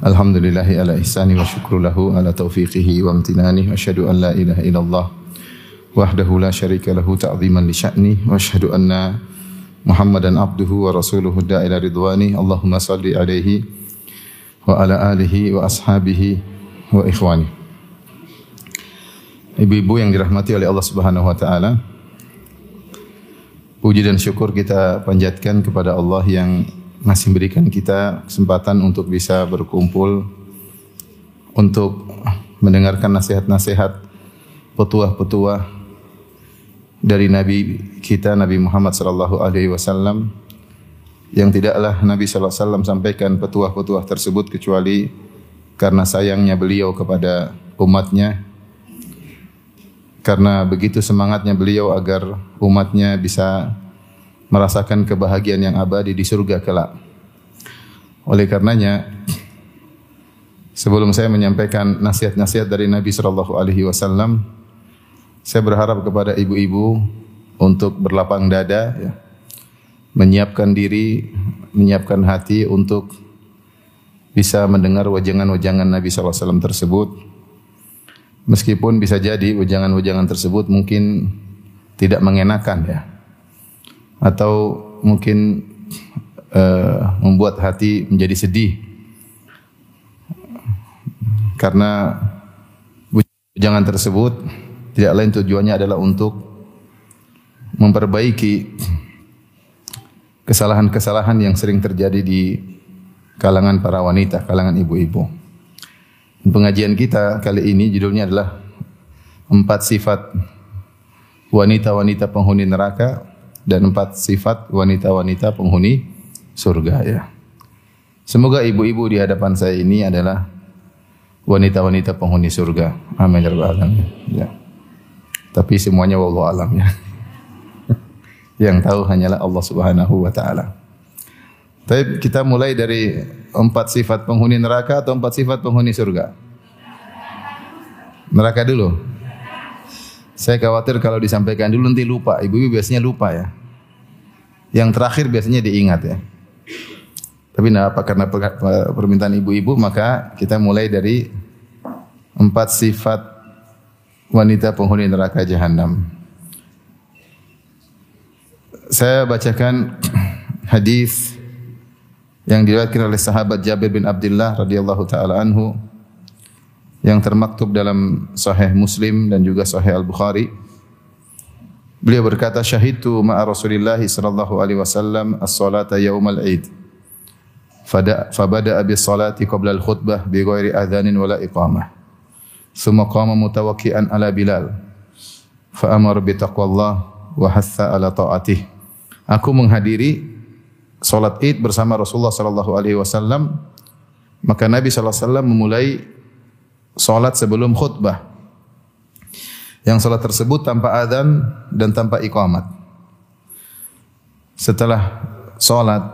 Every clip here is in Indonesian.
Alhamdulillahi ala ihsani wa syukru lahu ala taufiqihi wa amtinani. Wa asyhadu an la ilaha illallah wahdahu la syarika lahu ta'ziman li sya'ni. Wa asyhadu anna Muhammadan abduhu wa rasuluhu da'ila ridwani. Allahumma salli alaihi wa ala alihi wa ashabihi wa ikhwani. Ibu-ibu yang dirahmati oleh Allah Subhanahu wa taala Puji dan syukur kita panjatkan kepada Allah yang masih berikan kita kesempatan untuk bisa berkumpul untuk mendengarkan nasihat-nasihat petuah-petuah dari Nabi kita Nabi Muhammad sallallahu alaihi wasallam yang tidaklah Nabi sallallahu alaihi wasallam sampaikan petuah-petuah tersebut kecuali karena sayangnya beliau kepada umatnya karena begitu semangatnya beliau agar umatnya bisa merasakan kebahagiaan yang abadi di surga kelak. Oleh karenanya, sebelum saya menyampaikan nasihat-nasihat dari Nabi sallallahu alaihi wasallam, saya berharap kepada ibu-ibu untuk berlapang dada ya, menyiapkan diri, menyiapkan hati untuk bisa mendengar wajangan-wajangan Nabi sallallahu alaihi wasallam tersebut. Meskipun bisa jadi wejangan-wejangan tersebut mungkin tidak mengenakan ya. Atau mungkin uh, membuat hati menjadi sedih. Karena wejangan tersebut tidak lain tujuannya adalah untuk memperbaiki kesalahan-kesalahan yang sering terjadi di kalangan para wanita, kalangan ibu-ibu. Pengajian kita kali ini judulnya adalah empat sifat wanita-wanita penghuni neraka dan empat sifat wanita-wanita penghuni surga ya. Semoga ibu-ibu di hadapan saya ini adalah wanita-wanita penghuni surga. Amin ya rabbal alamin. Ya. Tapi semuanya wallahu alam ya. Yang tahu hanyalah Allah Subhanahu wa taala. Tapi kita mulai dari empat sifat penghuni neraka atau empat sifat penghuni surga? Neraka dulu. Saya khawatir kalau disampaikan dulu nanti lupa. Ibu-ibu biasanya lupa ya. Yang terakhir biasanya diingat ya. Tapi nah apa karena permintaan ibu-ibu maka kita mulai dari empat sifat wanita penghuni neraka jahanam. Saya bacakan hadis yang diriwayatkan oleh sahabat Jabir bin Abdullah radhiyallahu taala anhu yang termaktub dalam Sahih Muslim dan juga Sahih Al Bukhari. Beliau berkata, "Syahidtu ma'a Rasulillah sallallahu alaihi wasallam as-salata yaumal Id." Fada fabada bis salati qabla al-khutbah bi ghairi adhanin wala iqamah. Thumma qama mutawakkian ala Bilal. Fa amara bi taqwallah wa hatha ala ta'atih. Aku menghadiri salat Id bersama Rasulullah sallallahu alaihi wasallam. Maka Nabi sallallahu alaihi wasallam memulai salat sebelum khutbah. Yang salat tersebut tanpa adzan dan tanpa iqamat. Setelah salat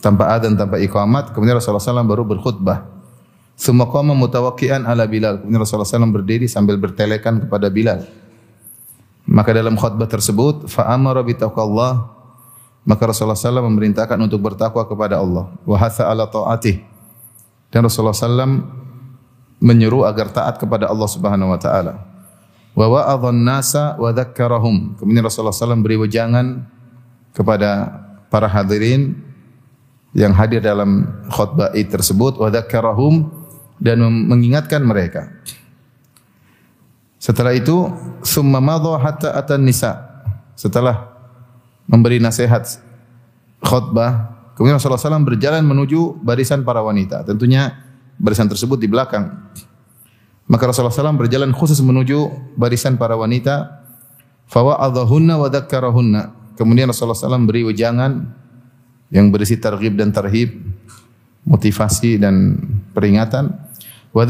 tanpa adzan tanpa iqamat, kemudian Rasulullah SAW baru berkhutbah. Semua qama mutawakkian ala Bilal. Kemudian Rasulullah SAW berdiri sambil bertelekan kepada Bilal. Maka dalam khutbah tersebut, fa amara bi taqwallah maka Rasulullah SAW memerintahkan untuk bertakwa kepada Allah. Wa hatha ala ta'atih. Dan Rasulullah SAW menyeru agar taat kepada Allah Subhanahu wa taala. Wa wa'adhan nasa wa dzakkarahum. Kemudian Rasulullah SAW beri wejangan kepada para hadirin yang hadir dalam khutbah Id tersebut wa dzakkarahum dan mengingatkan mereka. Setelah itu summa madha hatta atan nisa. Setelah memberi nasihat khutbah, kemudian Rasulullah SAW berjalan menuju barisan para wanita. Tentunya barisan tersebut di belakang. Maka Rasulullah SAW berjalan khusus menuju barisan para wanita. Fawa'adhahunna wa dzakkarahunna. Kemudian Rasulullah SAW beri wejangan yang berisi targhib dan tarhib, motivasi dan peringatan. Wa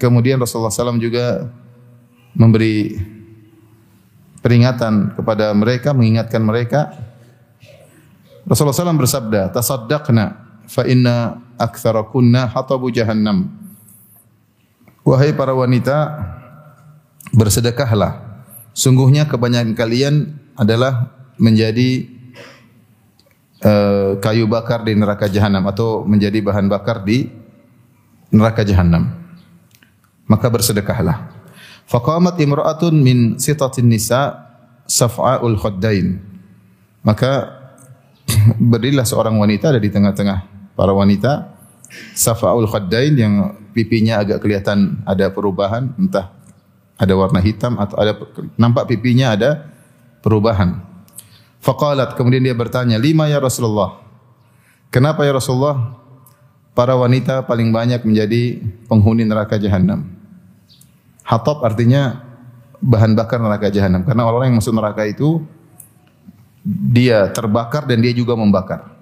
kemudian Rasulullah SAW juga memberi peringatan kepada mereka, mengingatkan mereka. Rasulullah SAW bersabda, "Tasaddaqna fa inna aktsarakunna hatabu jahannam." Wahai para wanita, bersedekahlah. Sungguhnya kebanyakan kalian adalah menjadi uh, kayu bakar di neraka jahanam atau menjadi bahan bakar di neraka jahanam. Maka bersedekahlah. Faqamat imra'atun min sitatin nisa saf'aul khaddain. Maka berdirilah seorang wanita ada di tengah-tengah para wanita saf'aul khaddain yang pipinya agak kelihatan ada perubahan entah ada warna hitam atau ada nampak pipinya ada perubahan. Faqalat kemudian dia bertanya, "Lima ya Rasulullah?" Kenapa ya Rasulullah? Para wanita paling banyak menjadi penghuni neraka jahanam. Hatab artinya bahan bakar neraka jahanam karena orang-orang yang masuk neraka itu dia terbakar dan dia juga membakar.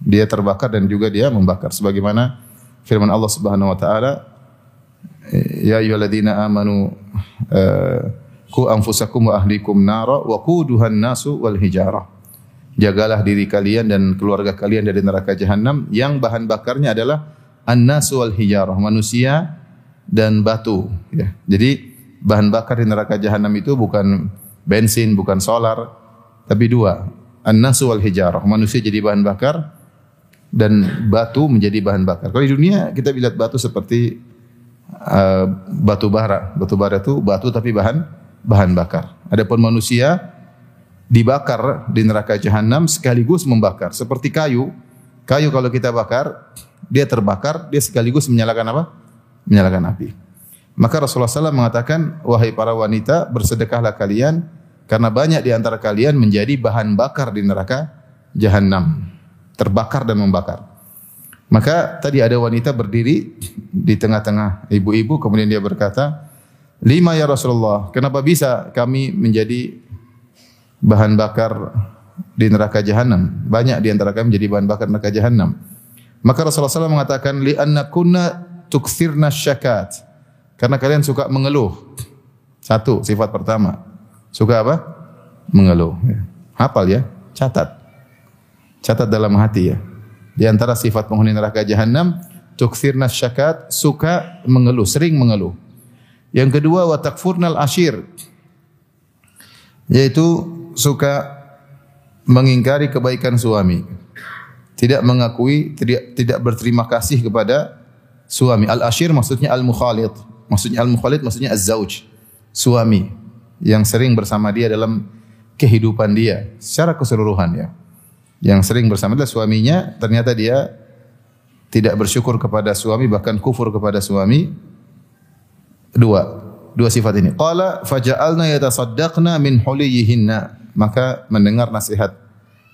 Dia terbakar dan juga dia membakar sebagaimana firman Allah Subhanahu wa taala ya ayyuhalladzina amanu uh, ku anfusakum wa ahlikum nara wa quduhan nasu wal hijarah. Jagalah diri kalian dan keluarga kalian dari neraka jahanam yang bahan bakarnya adalah an-nasu wal hijarah, manusia dan batu ya. Jadi bahan bakar di neraka jahanam itu bukan bensin, bukan solar, tapi dua. An-nasu wal hijarah, manusia jadi bahan bakar dan batu menjadi bahan bakar. Kalau di dunia kita lihat batu seperti uh, batu bara. Batu bara itu batu tapi bahan bahan bakar. Adapun manusia dibakar di neraka jahanam sekaligus membakar seperti kayu. Kayu kalau kita bakar, dia terbakar, dia sekaligus menyalakan apa? Menyalakan api. Maka Rasulullah SAW mengatakan, wahai para wanita, bersedekahlah kalian karena banyak di antara kalian menjadi bahan bakar di neraka jahanam, terbakar dan membakar. Maka tadi ada wanita berdiri di tengah-tengah ibu-ibu kemudian dia berkata, "Lima ya Rasulullah, kenapa bisa kami menjadi bahan bakar di neraka jahanam? Banyak di antara kami menjadi bahan bakar neraka jahanam." Maka Rasulullah SAW mengatakan, "Li kunna tukthirna syakat." Karena kalian suka mengeluh. Satu, sifat pertama. Suka apa? Mengeluh. Hafal ya, catat. Catat dalam hati ya. Di antara sifat penghuni neraka jahanam, tukthirna syakat, suka mengeluh, sering mengeluh. Yang kedua, wa takfurnal ashir. Yaitu suka mengingkari kebaikan suami. Tidak mengakui, tidak, tidak berterima kasih kepada suami. Al-ashir maksudnya al-mukhalid. Maksudnya al-mukhalid maksudnya az-zauj. Suami yang sering bersama dia dalam kehidupan dia secara keseluruhan ya yang sering bersama adalah suaminya, ternyata dia tidak bersyukur kepada suami bahkan kufur kepada suami. Dua, dua sifat ini. Qala faja'alna yatasaddaqna min huliyihinna. Maka mendengar nasihat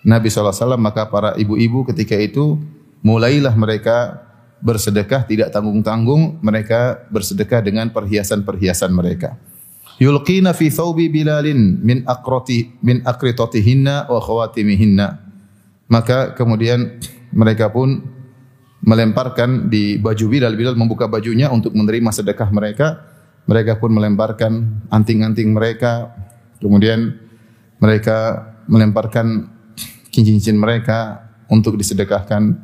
Nabi SAW, maka para ibu-ibu ketika itu mulailah mereka bersedekah tidak tanggung-tanggung, mereka bersedekah dengan perhiasan-perhiasan mereka. Yulqina fi thawbi Bilalin min wa khawatimihinna maka kemudian mereka pun melemparkan di baju Bilal. Bilal membuka bajunya untuk menerima sedekah mereka. Mereka pun melemparkan anting-anting mereka. Kemudian mereka melemparkan cincin-cincin mereka untuk disedekahkan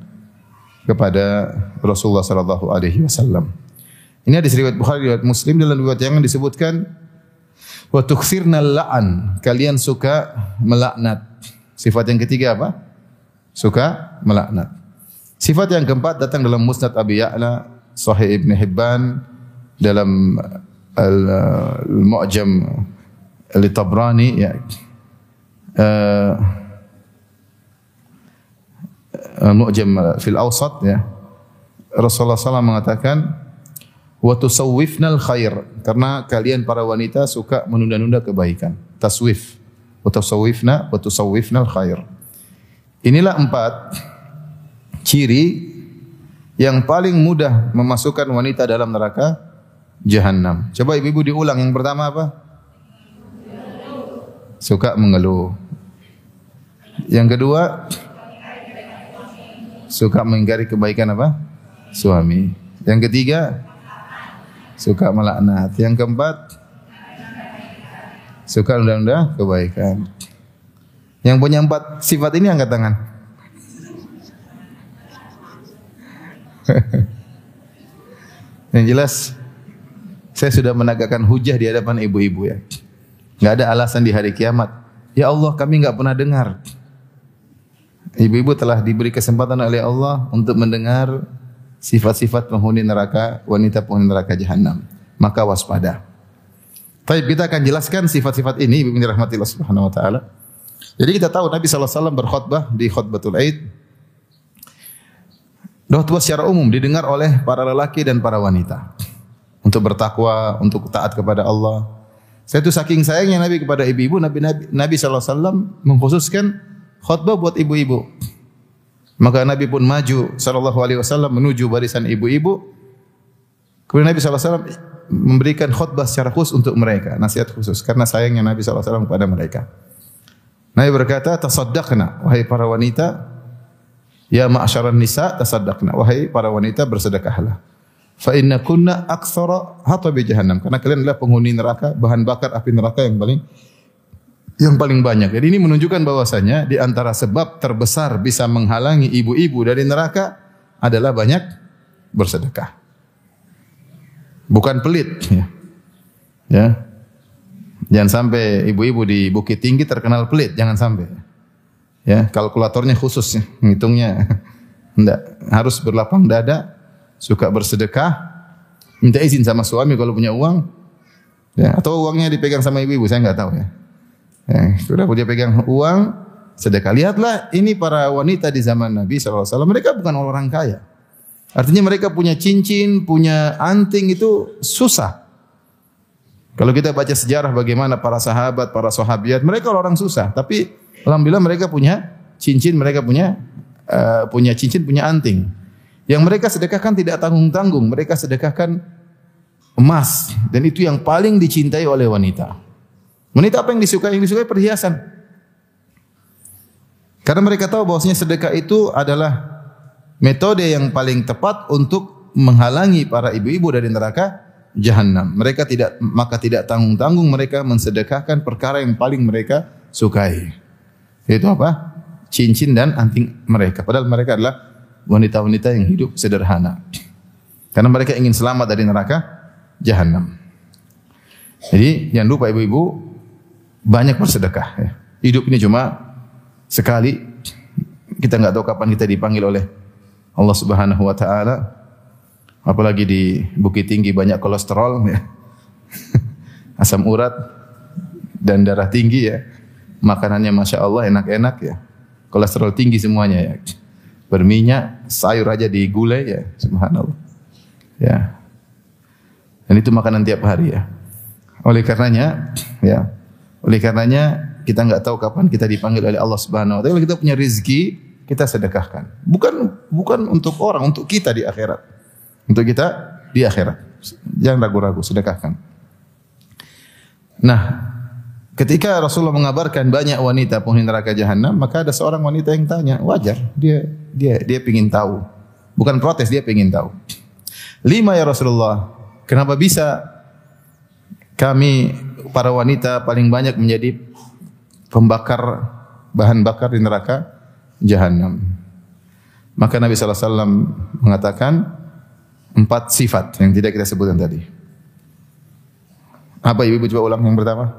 kepada Rasulullah sallallahu alaihi wasallam. Ini hadis riwayat Bukhari riwayat Muslim dalam riwayat yang disebutkan wa tukthirna la'an. Kalian suka melaknat. Sifat yang ketiga apa? Suka melaknat. Sifat yang keempat datang dalam Musnad Abi Ya'la, Sahih Ibn Hibban, dalam Al-Mu'jam Al-Tabrani ya. Uh, Al-Mu'jam fil Awsat ya. Rasulullah SAW mengatakan wa tusawwifnal khair karena kalian para wanita suka menunda-nunda kebaikan. Taswif. Wa tusawwifna wa tusawwifnal khair. Inilah empat ciri yang paling mudah memasukkan wanita dalam neraka jahanam. Coba ibu-ibu diulang. Yang pertama apa? Suka mengeluh. Yang kedua, suka mengingkari kebaikan apa? Suami. Yang ketiga, suka melaknat. Yang keempat, suka unda-unda kebaikan. Yang punya empat sifat ini angkat tangan. Yang jelas saya sudah menegakkan hujah di hadapan ibu-ibu ya. Enggak ada alasan di hari kiamat. Ya Allah, kami enggak pernah dengar. Ibu-ibu telah diberi kesempatan oleh Allah untuk mendengar sifat-sifat penghuni neraka, wanita penghuni neraka jahanam. Maka waspada. Baik, kita akan jelaskan sifat-sifat ini ibu Allah Subhanahu wa taala. Jadi kita tahu Nabi SAW berkhutbah di khutbatul Aid. Khutbah secara umum didengar oleh para lelaki dan para wanita untuk bertakwa, untuk taat kepada Allah. Saya itu saking sayangnya Nabi kepada ibu-ibu, Nabi Nabi, Nabi SAW mengkhususkan khutbah buat ibu-ibu. Maka Nabi pun maju wasallam menuju barisan ibu-ibu. Kemudian Nabi SAW memberikan khutbah secara khusus untuk mereka, nasihat khusus karena sayangnya Nabi SAW kepada mereka. Nabi berkata, "Tasaddaqna wahai para wanita, ya ma'syaran nisa tasaddaqna wahai para wanita bersedekahlah." Fa inna kunna aktsara hatabi jahannam. Karena kalian adalah penghuni neraka, bahan bakar api neraka yang paling yang paling banyak. Jadi ini menunjukkan bahwasanya di antara sebab terbesar bisa menghalangi ibu-ibu dari neraka adalah banyak bersedekah. Bukan pelit ya. Ya. Jangan sampai ibu-ibu di Bukit Tinggi terkenal pelit, jangan sampai. Ya, kalkulatornya khusus ya, ngitungnya. Enggak, harus berlapang dada, suka bersedekah, minta izin sama suami kalau punya uang, ya, atau uangnya dipegang sama ibu-ibu, saya nggak tahu ya. ya. Sudah dia pegang uang, sedekah. Lihatlah ini para wanita di zaman Nabi SAW, mereka bukan orang kaya. Artinya mereka punya cincin, punya anting itu susah. Kalau kita baca sejarah bagaimana para sahabat, para sahabiat, mereka orang susah, tapi alhamdulillah mereka punya cincin, mereka punya uh, punya cincin, punya anting. Yang mereka sedekahkan tidak tanggung-tanggung, mereka sedekahkan emas dan itu yang paling dicintai oleh wanita. Wanita apa yang disukai? Yang disukai perhiasan. Karena mereka tahu bahwasanya sedekah itu adalah metode yang paling tepat untuk menghalangi para ibu-ibu dari neraka jahanam. Mereka tidak maka tidak tanggung-tanggung mereka mensedekahkan perkara yang paling mereka sukai. Yaitu apa? Cincin dan anting mereka. Padahal mereka adalah wanita-wanita yang hidup sederhana. Karena mereka ingin selamat dari neraka jahanam. Jadi jangan lupa ibu-ibu banyak bersedekah. Ya. Hidup ini cuma sekali. Kita nggak tahu kapan kita dipanggil oleh Allah Subhanahu Wa Taala. Apalagi di Bukit Tinggi banyak kolesterol, ya. asam urat dan darah tinggi ya. Makanannya masya Allah enak-enak ya. Kolesterol tinggi semuanya ya berminyak, sayur aja digulai ya, subhanallah. Ya. Dan itu makanan tiap hari ya. Oleh karenanya, ya. Oleh karenanya kita nggak tahu kapan kita dipanggil oleh Allah Subhanahu wa taala. Kita punya rezeki, kita sedekahkan. Bukan bukan untuk orang, untuk kita di akhirat. Untuk kita di akhirat. Jangan ragu-ragu, sedekahkan. Nah, Ketika Rasulullah mengabarkan banyak wanita penghuni neraka jahanam, maka ada seorang wanita yang tanya, wajar, dia dia dia ingin tahu. Bukan protes, dia ingin tahu. Lima ya Rasulullah, kenapa bisa kami para wanita paling banyak menjadi pembakar bahan bakar di neraka jahanam? Maka Nabi SAW mengatakan empat sifat yang tidak kita sebutkan tadi. Apa ibu-ibu coba ulang yang pertama?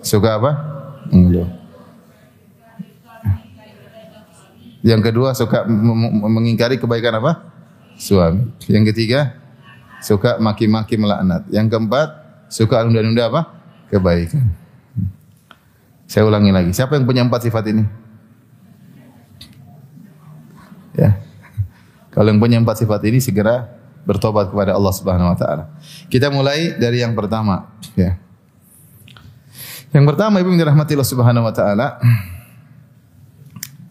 Suka apa? Mengeluh. Yang kedua suka mengingkari kebaikan apa? Suami. Yang ketiga suka maki-maki melaknat. Yang keempat suka nunda-nunda apa? Kebaikan. Saya ulangi lagi. Siapa yang punya empat sifat ini? Ya. Kalau yang punya empat sifat ini segera bertobat kepada Allah Subhanahu wa taala. Kita mulai dari yang pertama, ya. Yang pertama Ibu yang dirahmati Allah Subhanahu wa taala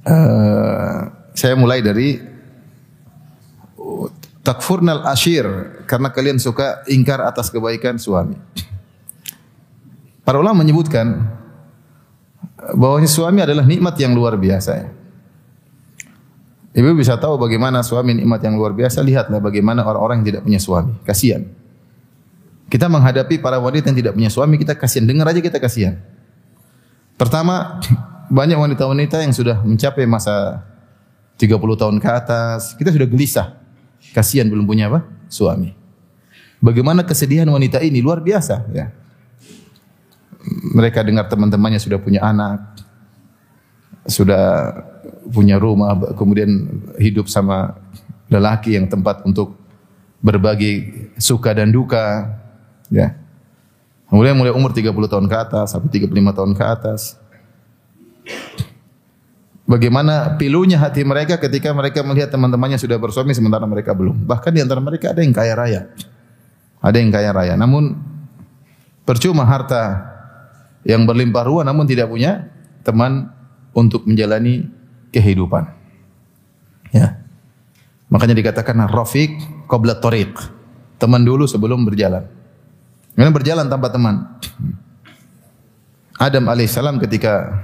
uh, saya mulai dari takfurnal ashir karena kalian suka ingkar atas kebaikan suami. Para ulama menyebutkan bahwa suami adalah nikmat yang luar biasa. Ibu bisa tahu bagaimana suami nikmat yang luar biasa, lihatlah bagaimana orang-orang yang tidak punya suami. Kasihan. Kita menghadapi para wanita yang tidak punya suami, kita kasihan. Dengar aja kita kasihan. Pertama, banyak wanita-wanita yang sudah mencapai masa 30 tahun ke atas, kita sudah gelisah. Kasihan belum punya apa? Suami. Bagaimana kesedihan wanita ini luar biasa ya. Mereka dengar teman-temannya sudah punya anak, sudah punya rumah, kemudian hidup sama lelaki yang tempat untuk berbagi suka dan duka, ya. Kemudian mulai umur 30 tahun ke atas sampai 35 tahun ke atas. Bagaimana pilunya hati mereka ketika mereka melihat teman-temannya sudah bersuami sementara mereka belum. Bahkan di antara mereka ada yang kaya raya. Ada yang kaya raya. Namun percuma harta yang berlimpah ruah namun tidak punya teman untuk menjalani kehidupan. Ya. Makanya dikatakan rafiq qabla tariq. Teman dulu sebelum berjalan. Karena berjalan tanpa teman. Adam alaihissalam ketika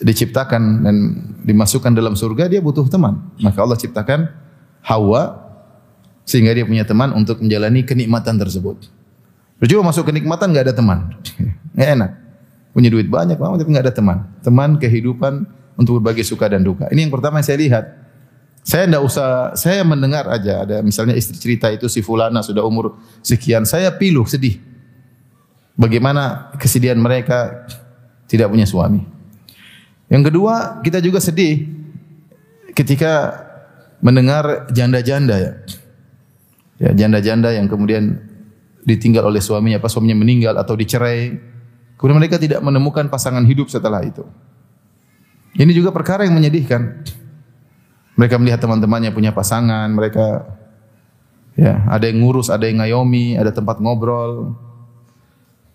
diciptakan dan dimasukkan dalam surga dia butuh teman. Maka Allah ciptakan Hawa sehingga dia punya teman untuk menjalani kenikmatan tersebut. Percuma masuk kenikmatan nggak ada teman, nggak enak. Punya duit banyak banget tapi nggak ada teman. Teman kehidupan untuk berbagi suka dan duka. Ini yang pertama yang saya lihat. Saya tidak usah, saya mendengar aja ada misalnya istri cerita itu si fulana sudah umur sekian, saya pilu sedih. Bagaimana kesedihan mereka tidak punya suami. Yang kedua, kita juga sedih ketika mendengar janda-janda ya. Ya, janda-janda yang kemudian ditinggal oleh suaminya, apa suaminya meninggal atau dicerai. Kemudian mereka tidak menemukan pasangan hidup setelah itu. Ini juga perkara yang menyedihkan. Mereka melihat teman-temannya punya pasangan, mereka ya, ada yang ngurus, ada yang ngayomi, ada tempat ngobrol.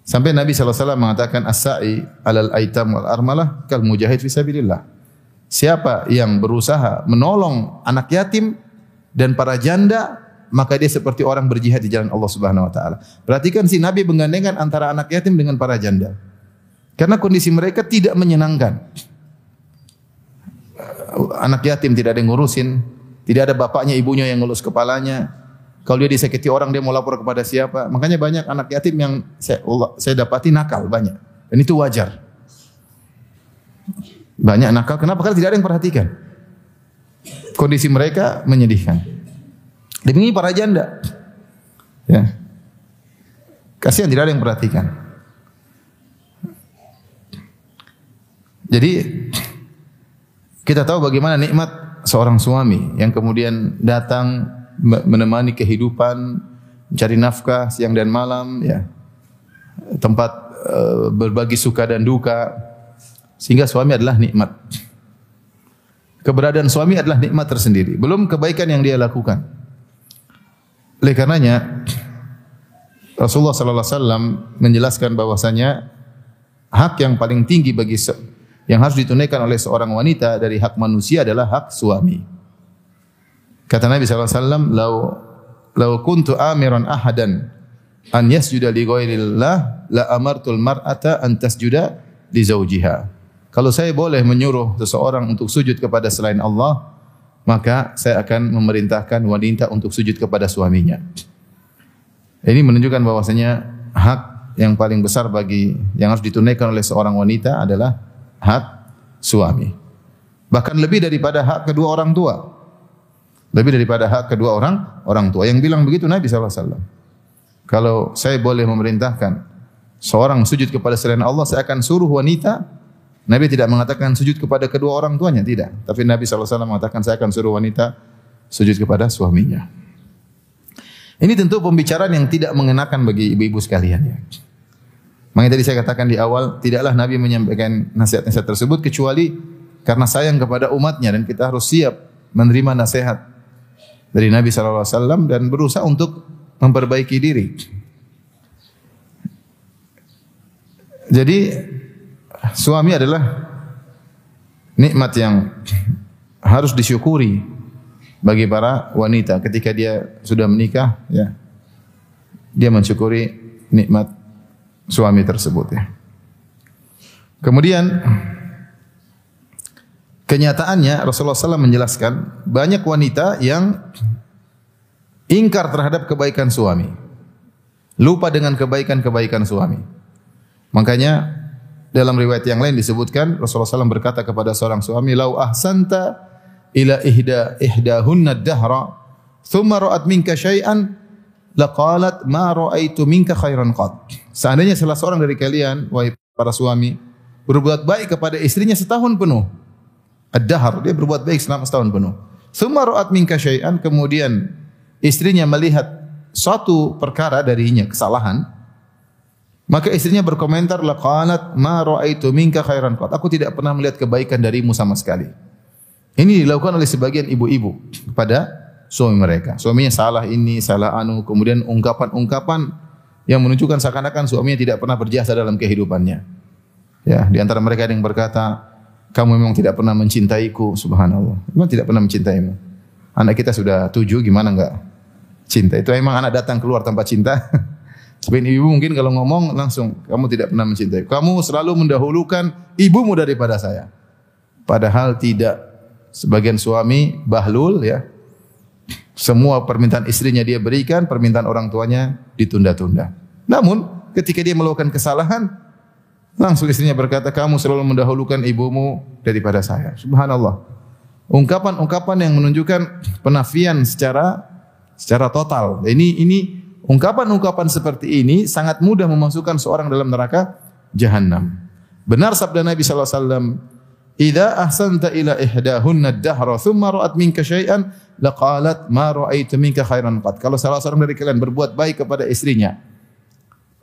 Sampai Nabi SAW mengatakan as-sa'i alal aitam wal armalah kal mujahid fi sabilillah. Siapa yang berusaha menolong anak yatim dan para janda, maka dia seperti orang berjihad di jalan Allah Subhanahu wa taala. Perhatikan si Nabi menggandengkan antara anak yatim dengan para janda. Karena kondisi mereka tidak menyenangkan anak yatim tidak ada yang ngurusin, tidak ada bapaknya ibunya yang ngurus kepalanya. Kalau dia disakiti orang dia mau lapor kepada siapa? Makanya banyak anak yatim yang saya, saya dapati nakal banyak. Dan itu wajar. Banyak nakal. Kenapa? Karena tidak ada yang perhatikan. Kondisi mereka menyedihkan. Demi para janda. Ya. Kasihan tidak ada yang perhatikan. Jadi kita tahu bagaimana nikmat seorang suami yang kemudian datang menemani kehidupan, mencari nafkah siang dan malam, ya. Tempat uh, berbagi suka dan duka sehingga suami adalah nikmat. Keberadaan suami adalah nikmat tersendiri, belum kebaikan yang dia lakukan. Oleh karenanya Rasulullah sallallahu alaihi wasallam menjelaskan bahwasanya hak yang paling tinggi bagi yang harus ditunaikan oleh seorang wanita dari hak manusia adalah hak suami. Kata Nabi SAW, "Lau lau kuntu amiran ahadan an yasjuda li ghairillah la amartul mar'ata an tasjuda li zawjiha." Kalau saya boleh menyuruh seseorang untuk sujud kepada selain Allah, maka saya akan memerintahkan wanita untuk sujud kepada suaminya. Ini menunjukkan bahwasanya hak yang paling besar bagi yang harus ditunaikan oleh seorang wanita adalah hak suami. Bahkan lebih daripada hak kedua orang tua. Lebih daripada hak kedua orang orang tua. Yang bilang begitu Nabi SAW. Kalau saya boleh memerintahkan seorang sujud kepada selain Allah, saya akan suruh wanita. Nabi tidak mengatakan sujud kepada kedua orang tuanya, tidak. Tapi Nabi SAW mengatakan saya akan suruh wanita sujud kepada suaminya. Ini tentu pembicaraan yang tidak mengenakan bagi ibu-ibu sekalian ya. Makanya tadi saya katakan di awal, tidaklah Nabi menyampaikan nasihat-nasihat tersebut kecuali karena sayang kepada umatnya dan kita harus siap menerima nasihat dari Nabi SAW dan berusaha untuk memperbaiki diri. Jadi suami adalah nikmat yang harus disyukuri bagi para wanita ketika dia sudah menikah ya. Dia mensyukuri nikmat suami tersebut ya. Kemudian kenyataannya Rasulullah SAW menjelaskan banyak wanita yang ingkar terhadap kebaikan suami. Lupa dengan kebaikan-kebaikan suami. Makanya dalam riwayat yang lain disebutkan Rasulullah SAW berkata kepada seorang suami, "Lau ahsanta ila ihda ihdahunna dahra, thumma ra'at minka syai'an, laqalat ma ra'aitu minka khairan qad." Seandainya salah seorang dari kalian, wahai para suami, berbuat baik kepada istrinya setahun penuh. Ad-dahr, dia berbuat baik selama setahun penuh. Thumma ra'at minka syai'an, kemudian istrinya melihat suatu perkara darinya, kesalahan, maka istrinya berkomentar laqalat ma raaitu minka khairan qat. Aku tidak pernah melihat kebaikan darimu sama sekali. Ini dilakukan oleh sebagian ibu-ibu kepada suami mereka. Suaminya salah ini, salah anu, kemudian ungkapan-ungkapan yang menunjukkan seakan-akan suaminya tidak pernah berjasa dalam kehidupannya. Ya, di antara mereka ada yang berkata, kamu memang tidak pernah mencintaiku, subhanallah. Memang tidak pernah mencintaimu. Anak kita sudah tujuh, gimana enggak cinta? Itu memang anak datang keluar tanpa cinta. Sebagian ibu mungkin kalau ngomong langsung kamu tidak pernah mencintai. Kamu selalu mendahulukan ibumu daripada saya. Padahal tidak. Sebagian suami bahlul ya. Semua permintaan istrinya dia berikan, permintaan orang tuanya ditunda-tunda. Namun ketika dia melakukan kesalahan, langsung istrinya berkata, kamu selalu mendahulukan ibumu daripada saya. Subhanallah. Ungkapan-ungkapan yang menunjukkan penafian secara secara total. Ini ini Ungkapan-ungkapan seperti ini sangat mudah memasukkan seorang dalam neraka jahanam. Benar sabda Nabi sallallahu alaihi wasallam, "Idza ahsanta ila ihdahunna ad-dahra thumma ra'at minka syai'an laqalat ma ra'aitu minka khairan qad." Kalau salah seorang dari kalian berbuat baik kepada istrinya,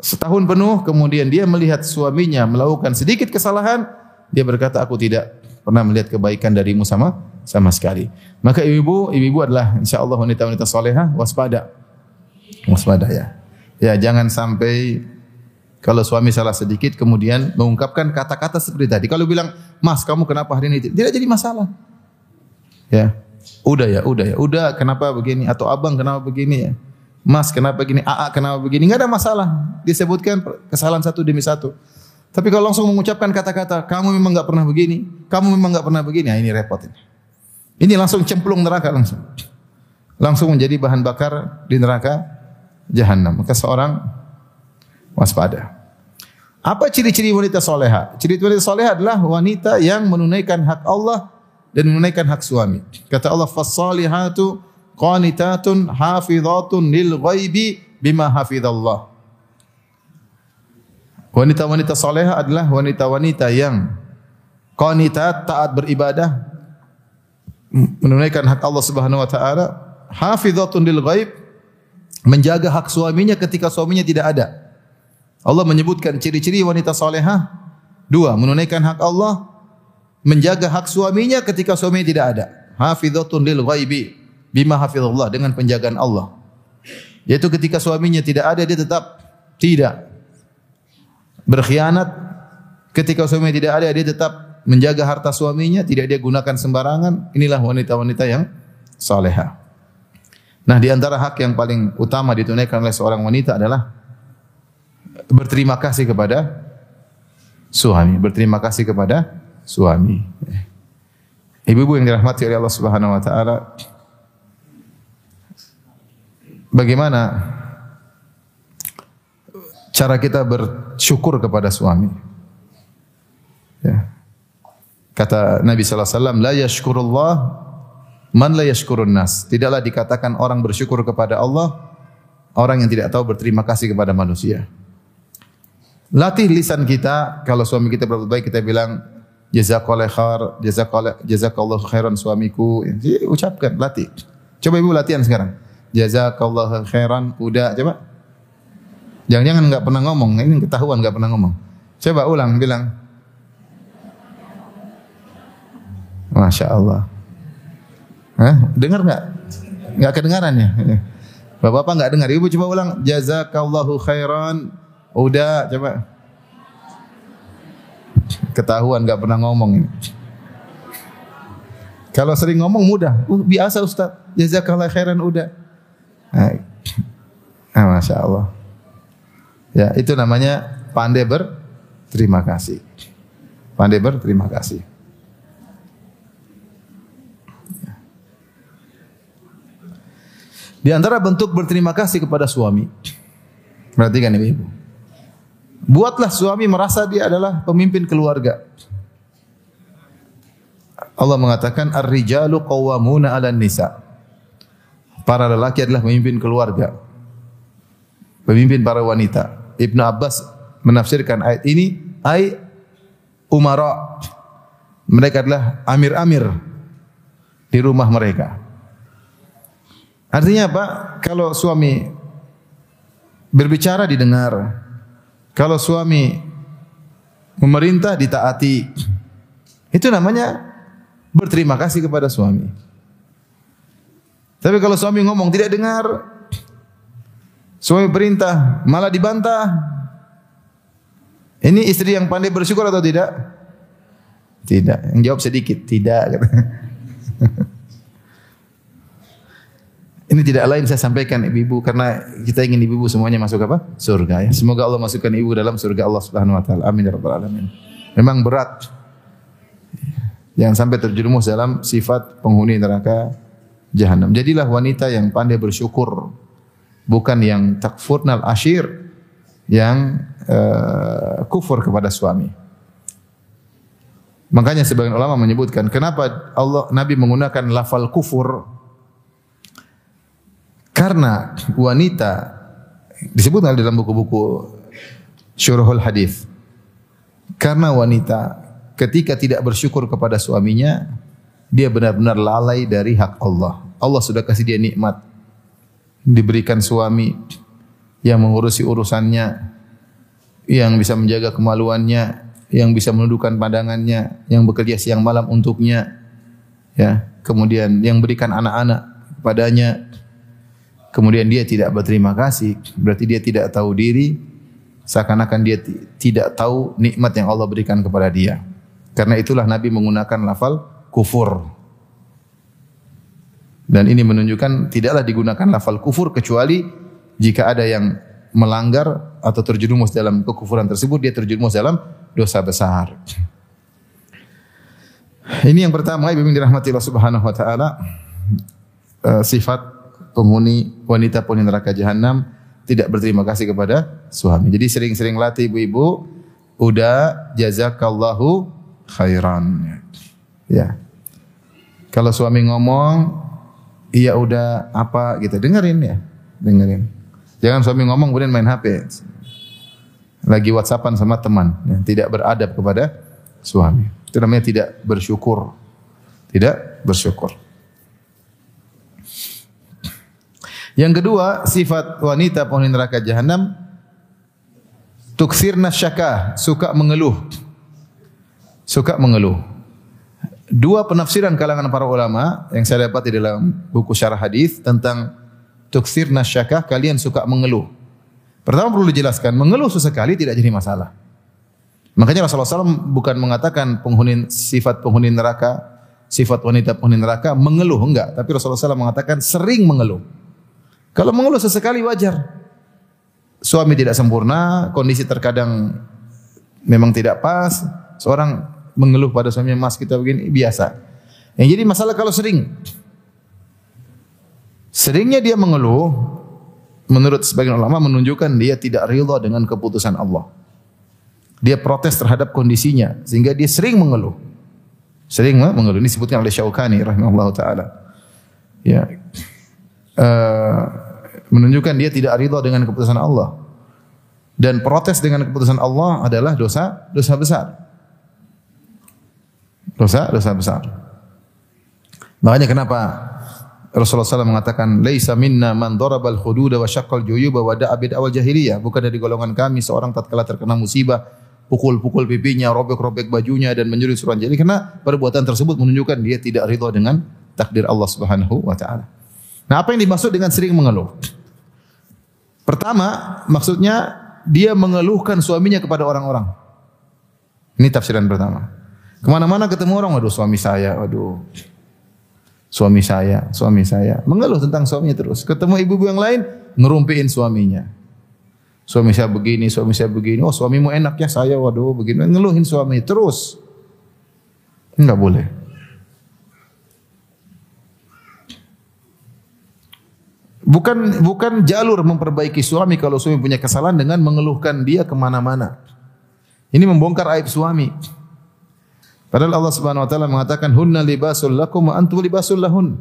setahun penuh kemudian dia melihat suaminya melakukan sedikit kesalahan, dia berkata, "Aku tidak pernah melihat kebaikan darimu sama sama sekali." Maka ibu-ibu, ibu-ibu adalah insyaallah wanita-wanita salehah, waspada waspada ya. Ya jangan sampai kalau suami salah sedikit kemudian mengungkapkan kata-kata seperti tadi. Kalau bilang, "Mas, kamu kenapa hari ini?" Tidak jadi masalah. Ya. Udah ya, udah ya. Udah kenapa begini atau Abang kenapa begini ya? Mas kenapa begini? AA kenapa begini? Enggak ada masalah. Disebutkan kesalahan satu demi satu. Tapi kalau langsung mengucapkan kata-kata, kamu memang enggak pernah begini, kamu memang enggak pernah begini, nah ini repot ini. Ini langsung cemplung neraka langsung. Langsung menjadi bahan bakar di neraka jahanam. Maka seorang waspada. Apa ciri-ciri wanita soleha? Ciri wanita soleha adalah wanita yang menunaikan hak Allah dan menunaikan hak suami. Kata Allah, "Fassalihatu qanitatun hafizatun lil ghaibi bima hafizallah." Wanita-wanita soleha adalah wanita-wanita yang qanitat taat beribadah menunaikan hak Allah Subhanahu wa taala, hafizatun lil ghaib menjaga hak suaminya ketika suaminya tidak ada. Allah menyebutkan ciri-ciri wanita salehah dua, menunaikan hak Allah, menjaga hak suaminya ketika suaminya tidak ada. Hafizatun lil ghaibi bima hafizallah dengan penjagaan Allah. Yaitu ketika suaminya tidak ada dia tetap tidak berkhianat. Ketika suaminya tidak ada dia tetap menjaga harta suaminya, tidak dia gunakan sembarangan. Inilah wanita-wanita yang salehah. Nah, di antara hak yang paling utama ditunaikan oleh seorang wanita adalah berterima kasih kepada suami, berterima kasih kepada suami. Ibu-ibu yang dirahmati oleh Allah Subhanahu wa taala, bagaimana cara kita bersyukur kepada suami? Ya. Kata Nabi sallallahu alaihi wasallam, "La yashkurullah Man la yashkurun nas. Tidaklah dikatakan orang bersyukur kepada Allah orang yang tidak tahu berterima kasih kepada manusia. Latih lisan kita kalau suami kita berbuat baik kita bilang jazakallahu khair, jazakallahu jazakallahu khairan suamiku. Jadi, ucapkan, latih. Coba Ibu latihan sekarang. Jazakallahu khairan, udah coba. Jangan-jangan enggak pernah ngomong, ini ketahuan enggak pernah ngomong. Coba ulang bilang. Masya Allah. Hah? Dengar nggak? Nggak kedengaran ya? Bapak-bapak nggak dengar. Ibu coba ulang. Jazakallahu khairan. Udah coba. Ketahuan nggak pernah ngomong ini. Kalau sering ngomong mudah. Uh, biasa Ustaz. Jazakallah khairan udah. Ah, Masya Allah. Ya, itu namanya pandai berterima kasih. Pandai berterima kasih. Di antara bentuk berterima kasih kepada suami. Perhatikan ibu-ibu. Buatlah suami merasa dia adalah pemimpin keluarga. Allah mengatakan ar-rijalu qawwamuna 'alan nisa. Para lelaki adalah pemimpin keluarga. Pemimpin para wanita. Ibnu Abbas menafsirkan ayat ini ay umara. Mereka adalah amir-amir di rumah mereka. Artinya apa? Kalau suami berbicara didengar. Kalau suami memerintah ditaati. Itu namanya berterima kasih kepada suami. Tapi kalau suami ngomong tidak dengar, suami perintah malah dibantah. Ini istri yang pandai bersyukur atau tidak? Tidak. Yang jawab sedikit, tidak. Ini tidak lain saya sampaikan ibu-ibu karena kita ingin ibu-ibu semuanya masuk apa? Surga ya. Semoga Allah masukkan ibu dalam surga Allah Subhanahu wa taala. Amin ya rabbal alamin. Memang berat. Jangan sampai terjerumus dalam sifat penghuni neraka jahanam. Jadilah wanita yang pandai bersyukur, bukan yang takfurnal ashir yang uh, kufur kepada suami. Makanya sebagian ulama menyebutkan kenapa Allah Nabi menggunakan lafal kufur karena wanita disebut dalam buku-buku syuruhul hadis. Karena wanita ketika tidak bersyukur kepada suaminya, dia benar-benar lalai dari hak Allah. Allah sudah kasih dia nikmat. Diberikan suami, yang mengurusi urusannya, yang bisa menjaga kemaluannya, yang bisa menundukkan pandangannya, yang bekerja siang malam untuknya, ya. Kemudian yang berikan anak-anak padanya, kemudian dia tidak berterima kasih, berarti dia tidak tahu diri, seakan-akan dia tidak tahu nikmat yang Allah berikan kepada dia. Karena itulah Nabi menggunakan lafal kufur. Dan ini menunjukkan tidaklah digunakan lafal kufur kecuali jika ada yang melanggar atau terjerumus dalam kekufuran tersebut, dia terjerumus dalam dosa besar. Ini yang pertama, Ibu dirahmati Allah Subhanahu wa taala. Uh, sifat penghuni wanita penghuni neraka jahanam tidak berterima kasih kepada suami. Jadi sering-sering latih ibu-ibu, udah jazakallahu khairan. Ya. Kalau suami ngomong, iya udah apa gitu, dengerin ya, dengerin. Jangan suami ngomong kemudian main HP. Lagi WhatsAppan sama teman, ya, tidak beradab kepada suami. Itu namanya tidak bersyukur. Tidak bersyukur. Yang kedua, sifat wanita penghuni neraka jahanam tuksirna syaka, suka mengeluh. Suka mengeluh. Dua penafsiran kalangan para ulama yang saya dapat di dalam buku syarah hadis tentang tuksir nasyakah kalian suka mengeluh. Pertama perlu dijelaskan, mengeluh sesekali tidak jadi masalah. Makanya Rasulullah SAW bukan mengatakan penghuni sifat penghuni neraka, sifat wanita penghuni neraka mengeluh enggak, tapi Rasulullah SAW mengatakan sering mengeluh. Kalau mengeluh sesekali wajar. Suami tidak sempurna, kondisi terkadang memang tidak pas, seorang mengeluh pada suaminya, "Mas, kita begini," biasa. Yang jadi masalah kalau sering. Seringnya dia mengeluh, menurut sebagian ulama menunjukkan dia tidak ridha dengan keputusan Allah. Dia protes terhadap kondisinya sehingga dia sering mengeluh. Sering mengeluh. Ini disebutkan oleh Syaukani rahimahullah taala. Ya. Uh, menunjukkan dia tidak ridha dengan keputusan Allah. Dan protes dengan keputusan Allah adalah dosa dosa besar. Dosa dosa besar. Makanya kenapa Rasulullah SAW mengatakan, "Laisa minna man darabal hududa wa syaqqal juyuba wa awal jahiliyah." Bukan dari golongan kami seorang tatkala terkena musibah, pukul-pukul pipinya, robek-robek bajunya dan menyuruh suruhan jadi karena perbuatan tersebut menunjukkan dia tidak ridha dengan takdir Allah Subhanahu wa taala. Nah, apa yang dimaksud dengan sering mengeluh? Pertama, maksudnya dia mengeluhkan suaminya kepada orang-orang. Ini tafsiran pertama. Ke mana-mana ketemu orang, waduh suami saya, waduh suami saya, suami saya. Mengeluh tentang suaminya terus. Ketemu ibu-ibu yang lain, ngerumpiin suaminya. Suami saya begini, suami saya begini. Oh suamimu enak ya saya, waduh begini. Ngeluhin suami terus. Enggak boleh. Bukan bukan jalur memperbaiki suami kalau suami punya kesalahan dengan mengeluhkan dia ke mana-mana. Ini membongkar aib suami. Padahal Allah Subhanahu Wa Taala mengatakan hunna libasul lakum wa antum libasul lahun.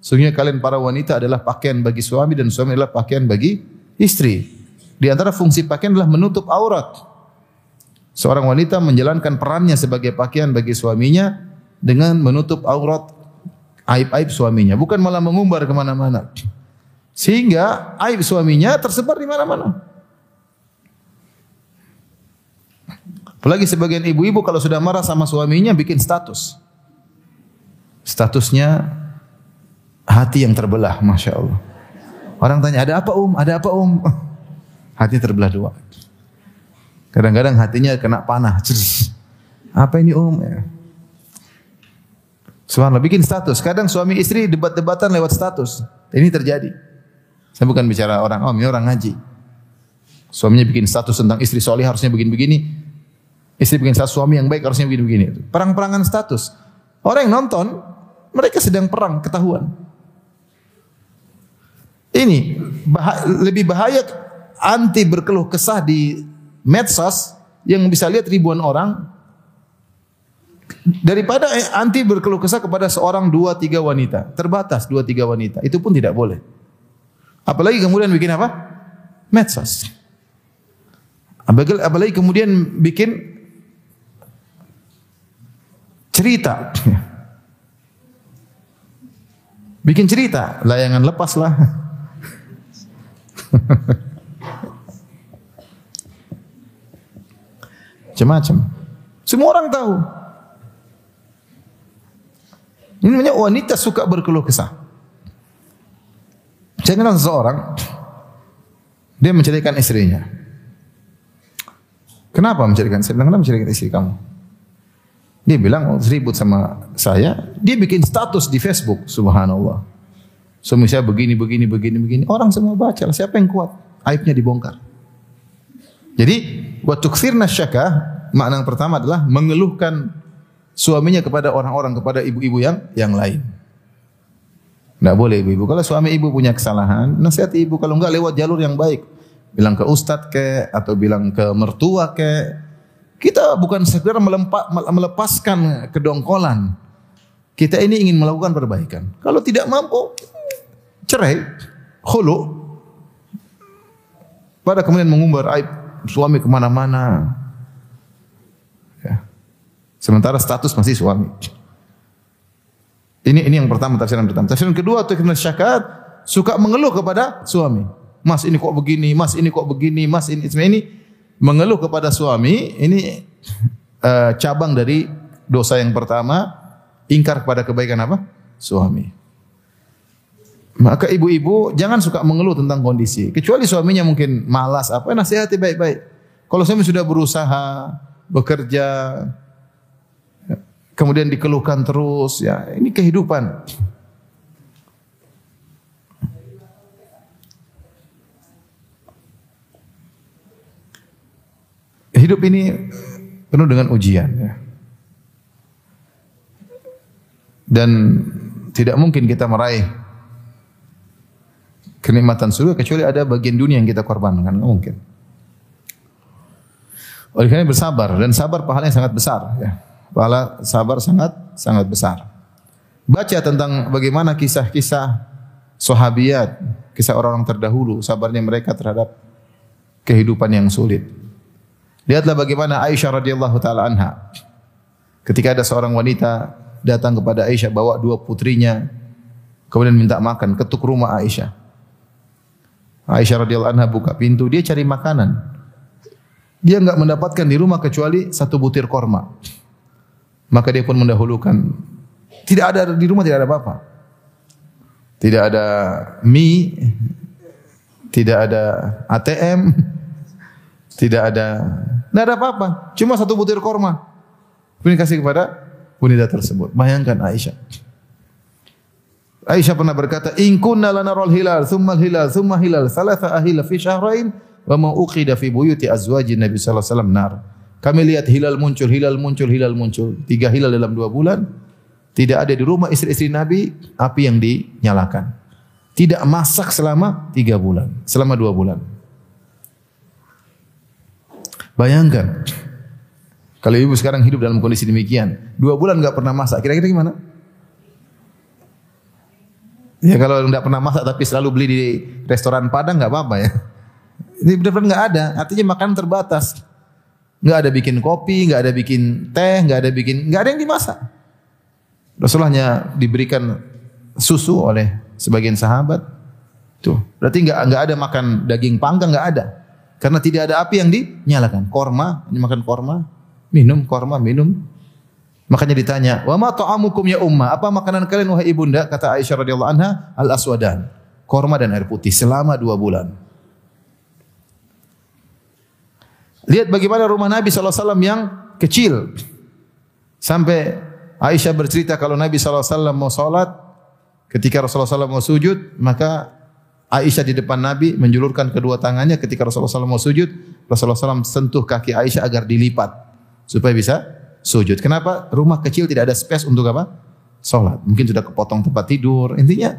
Sungguhnya kalian para wanita adalah pakaian bagi suami dan suami adalah pakaian bagi istri. Di antara fungsi pakaian adalah menutup aurat. Seorang wanita menjalankan perannya sebagai pakaian bagi suaminya dengan menutup aurat aib-aib suaminya, bukan malah mengumbar ke mana-mana. Sehingga aib suaminya tersebar di mana-mana. Apalagi sebagian ibu-ibu kalau sudah marah sama suaminya bikin status. Statusnya hati yang terbelah, masya Allah. Orang tanya, ada apa um? Ada apa um? Hati terbelah dua. Kadang-kadang hatinya kena panah. Apa ini um? Ya. Subhanallah, bikin status. Kadang suami istri debat-debatan lewat status. Ini terjadi. Saya bukan bicara orang om, ini orang ngaji. Suaminya bikin status tentang istri soleh harusnya begini-begini. Istri bikin status suami yang baik harusnya begini-begini. Perang-perangan status. Orang yang nonton, mereka sedang perang, ketahuan. Ini bah lebih bahaya anti berkeluh kesah di medsos yang bisa lihat ribuan orang daripada anti berkeluh kesah kepada seorang dua tiga wanita terbatas dua tiga wanita itu pun tidak boleh Apalagi kemudian bikin apa? Medsos. Apalagi kemudian bikin cerita. Bikin cerita, layangan lepas lah. Macam-macam. Semua orang tahu. Ini namanya wanita suka berkeluh kesah. Saya kenal seseorang, dia menceritakan istrinya. Kenapa menceritakan? Saya bilang, kenapa menceritakan istri kamu? Dia bilang, oh, ribut sama saya. Dia bikin status di Facebook, subhanallah. Suami saya begini, begini, begini, begini. Orang semua baca, siapa yang kuat? Aibnya dibongkar. Jadi, buat tukfirna syaka, makna yang pertama adalah mengeluhkan suaminya kepada orang-orang, kepada ibu-ibu yang yang lain. Tidak boleh ibu-ibu. Kalau suami ibu punya kesalahan, nasihati ibu. Kalau enggak lewat jalur yang baik. Bilang ke ustadz ke, atau bilang ke mertua ke. Kita bukan sekedar melepaskan kedongkolan. Kita ini ingin melakukan perbaikan. Kalau tidak mampu, cerai, khulu. Pada kemudian mengumbar aib suami ke mana-mana. Ya. Sementara status masih suami. Ini ini yang pertama tafsiran pertama. Tafsiran kedua atau syakat suka mengeluh kepada suami. Mas ini kok begini, mas ini kok begini, mas ini ini mengeluh kepada suami ini uh, cabang dari dosa yang pertama ingkar kepada kebaikan apa? Suami. Maka ibu-ibu jangan suka mengeluh tentang kondisi. Kecuali suaminya mungkin malas apa nasihati baik-baik. Kalau suami sudah berusaha bekerja kemudian dikeluhkan terus ya. Ini kehidupan. Hidup ini penuh dengan ujian ya. Dan tidak mungkin kita meraih kenikmatan surga kecuali ada bagian dunia yang kita korbankan. Mungkin. Oleh karena bersabar. Dan sabar pahalanya sangat besar ya pahala sabar sangat sangat besar. Baca tentang bagaimana kisah-kisah sahabiat, kisah orang-orang terdahulu, sabarnya mereka terhadap kehidupan yang sulit. Lihatlah bagaimana Aisyah radhiyallahu taala anha. Ketika ada seorang wanita datang kepada Aisyah bawa dua putrinya kemudian minta makan, ketuk rumah Aisyah. Aisyah radhiyallahu anha buka pintu, dia cari makanan. Dia enggak mendapatkan di rumah kecuali satu butir korma. Maka dia pun mendahulukan. Tidak ada di rumah tidak ada apa-apa. Tidak ada mie, tidak ada ATM, tidak ada tidak ada apa-apa. Cuma satu butir korma. Kemudian kasih kepada wanita tersebut. Bayangkan Aisyah. Aisyah pernah berkata, "In kunna lanaral hilal, thumma hilal, thumma hilal, thalatha ahila fi syahrain wa ma uqida fi buyuti azwajin Nabi sallallahu alaihi wasallam nar." Kami lihat hilal muncul, hilal muncul, hilal muncul. Tiga hilal dalam dua bulan. Tidak ada di rumah istri-istri Nabi api yang dinyalakan. tidak masak selama tiga bulan, selama dua bulan. Bayangkan, kalau ibu sekarang hidup dalam kondisi demikian, dua bulan nggak pernah masak, kira-kira gimana? Ya kalau nggak pernah masak tapi selalu beli di restoran Padang nggak apa-apa ya. Ini benar-benar nggak ada, artinya makanan terbatas. Nggak ada bikin kopi, nggak ada bikin teh, nggak ada bikin, nggak ada yang dimasak. Rasulullah diberikan susu oleh sebagian sahabat. Tuh, berarti nggak nggak ada makan daging panggang nggak ada. Karena tidak ada api yang dinyalakan. Korma, ini makan korma, minum korma, minum. Makanya ditanya, "Wa ma ta'amukum ya umma?" Apa makanan kalian wahai ibunda? Kata Aisyah radhiyallahu anha, "Al-aswadan." Korma dan air putih selama dua bulan. Lihat bagaimana rumah Nabi SAW yang kecil. Sampai Aisyah bercerita kalau Nabi SAW mau sholat, ketika Rasulullah SAW mau sujud, maka Aisyah di depan Nabi menjulurkan kedua tangannya ketika Rasulullah SAW mau sujud, Rasulullah SAW sentuh kaki Aisyah agar dilipat supaya bisa sujud. Kenapa? Rumah kecil tidak ada space untuk apa? Sholat. Mungkin sudah kepotong tempat tidur. Intinya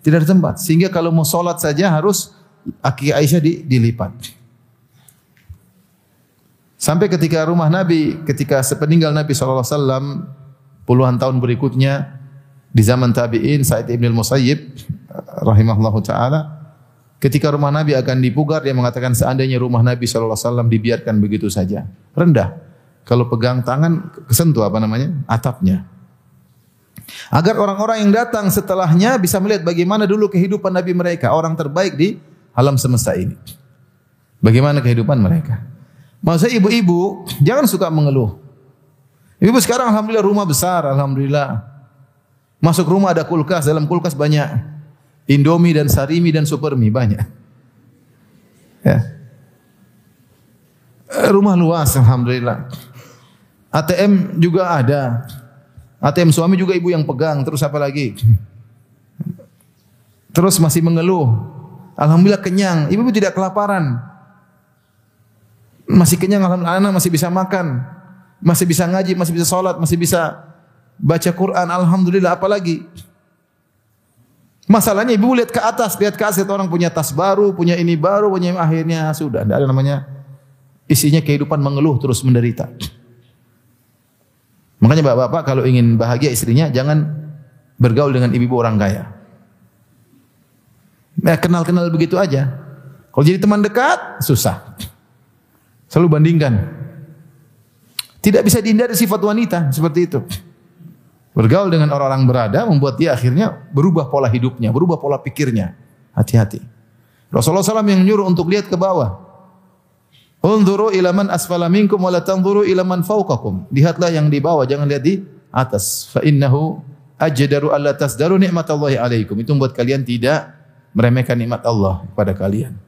tidak ada tempat. Sehingga kalau mau sholat saja harus kaki Aisyah di, dilipat. Sampai ketika rumah Nabi, ketika sepeninggal Nabi SAW, puluhan tahun berikutnya, di zaman tabi'in, Sa'id ibn al-Musayyib, rahimahullahu taala ketika rumah Nabi akan dipugar dia mengatakan seandainya rumah Nabi wasallam dibiarkan begitu saja. Rendah. Kalau pegang tangan kesentuh apa namanya? Atapnya. Agar orang-orang yang datang setelahnya bisa melihat bagaimana dulu kehidupan Nabi mereka orang terbaik di alam semesta ini. Bagaimana kehidupan mereka maksudnya ibu-ibu jangan suka mengeluh ibu sekarang alhamdulillah rumah besar alhamdulillah masuk rumah ada kulkas dalam kulkas banyak Indomie dan Sarimi dan Supermi banyak. Ya. Eh, rumah luas alhamdulillah. ATM juga ada. ATM suami juga ibu yang pegang, terus apa lagi? Terus masih mengeluh. Alhamdulillah kenyang, ibu tidak kelaparan. Masih kenyang, alhamdulillah masih bisa makan. Masih bisa ngaji, masih bisa sholat, masih bisa baca Quran, alhamdulillah apalagi? Masalahnya ibu lihat ke atas, lihat ke atas, lihat orang punya tas baru, punya ini baru, punya ini, akhirnya sudah, tidak ada namanya isinya kehidupan mengeluh terus menderita. Makanya bapak-bapak kalau ingin bahagia istrinya jangan bergaul dengan ibu-ibu orang kaya. Nah, kenal-kenal begitu aja. Kalau jadi teman dekat, susah. Selalu bandingkan. Tidak bisa dihindari sifat wanita seperti itu. Bergaul dengan orang-orang berada membuat dia akhirnya berubah pola hidupnya, berubah pola pikirnya. Hati-hati. Rasulullah SAW yang menyuruh untuk lihat ke bawah. Unzuru ila man asfala minkum wa la tanzuru ila man fawqakum. Lihatlah yang di bawah, jangan lihat di atas. Fa innahu ajdaru alla tasdaru nikmatallahi alaikum. Itu membuat kalian tidak meremehkan nikmat Allah kepada kalian.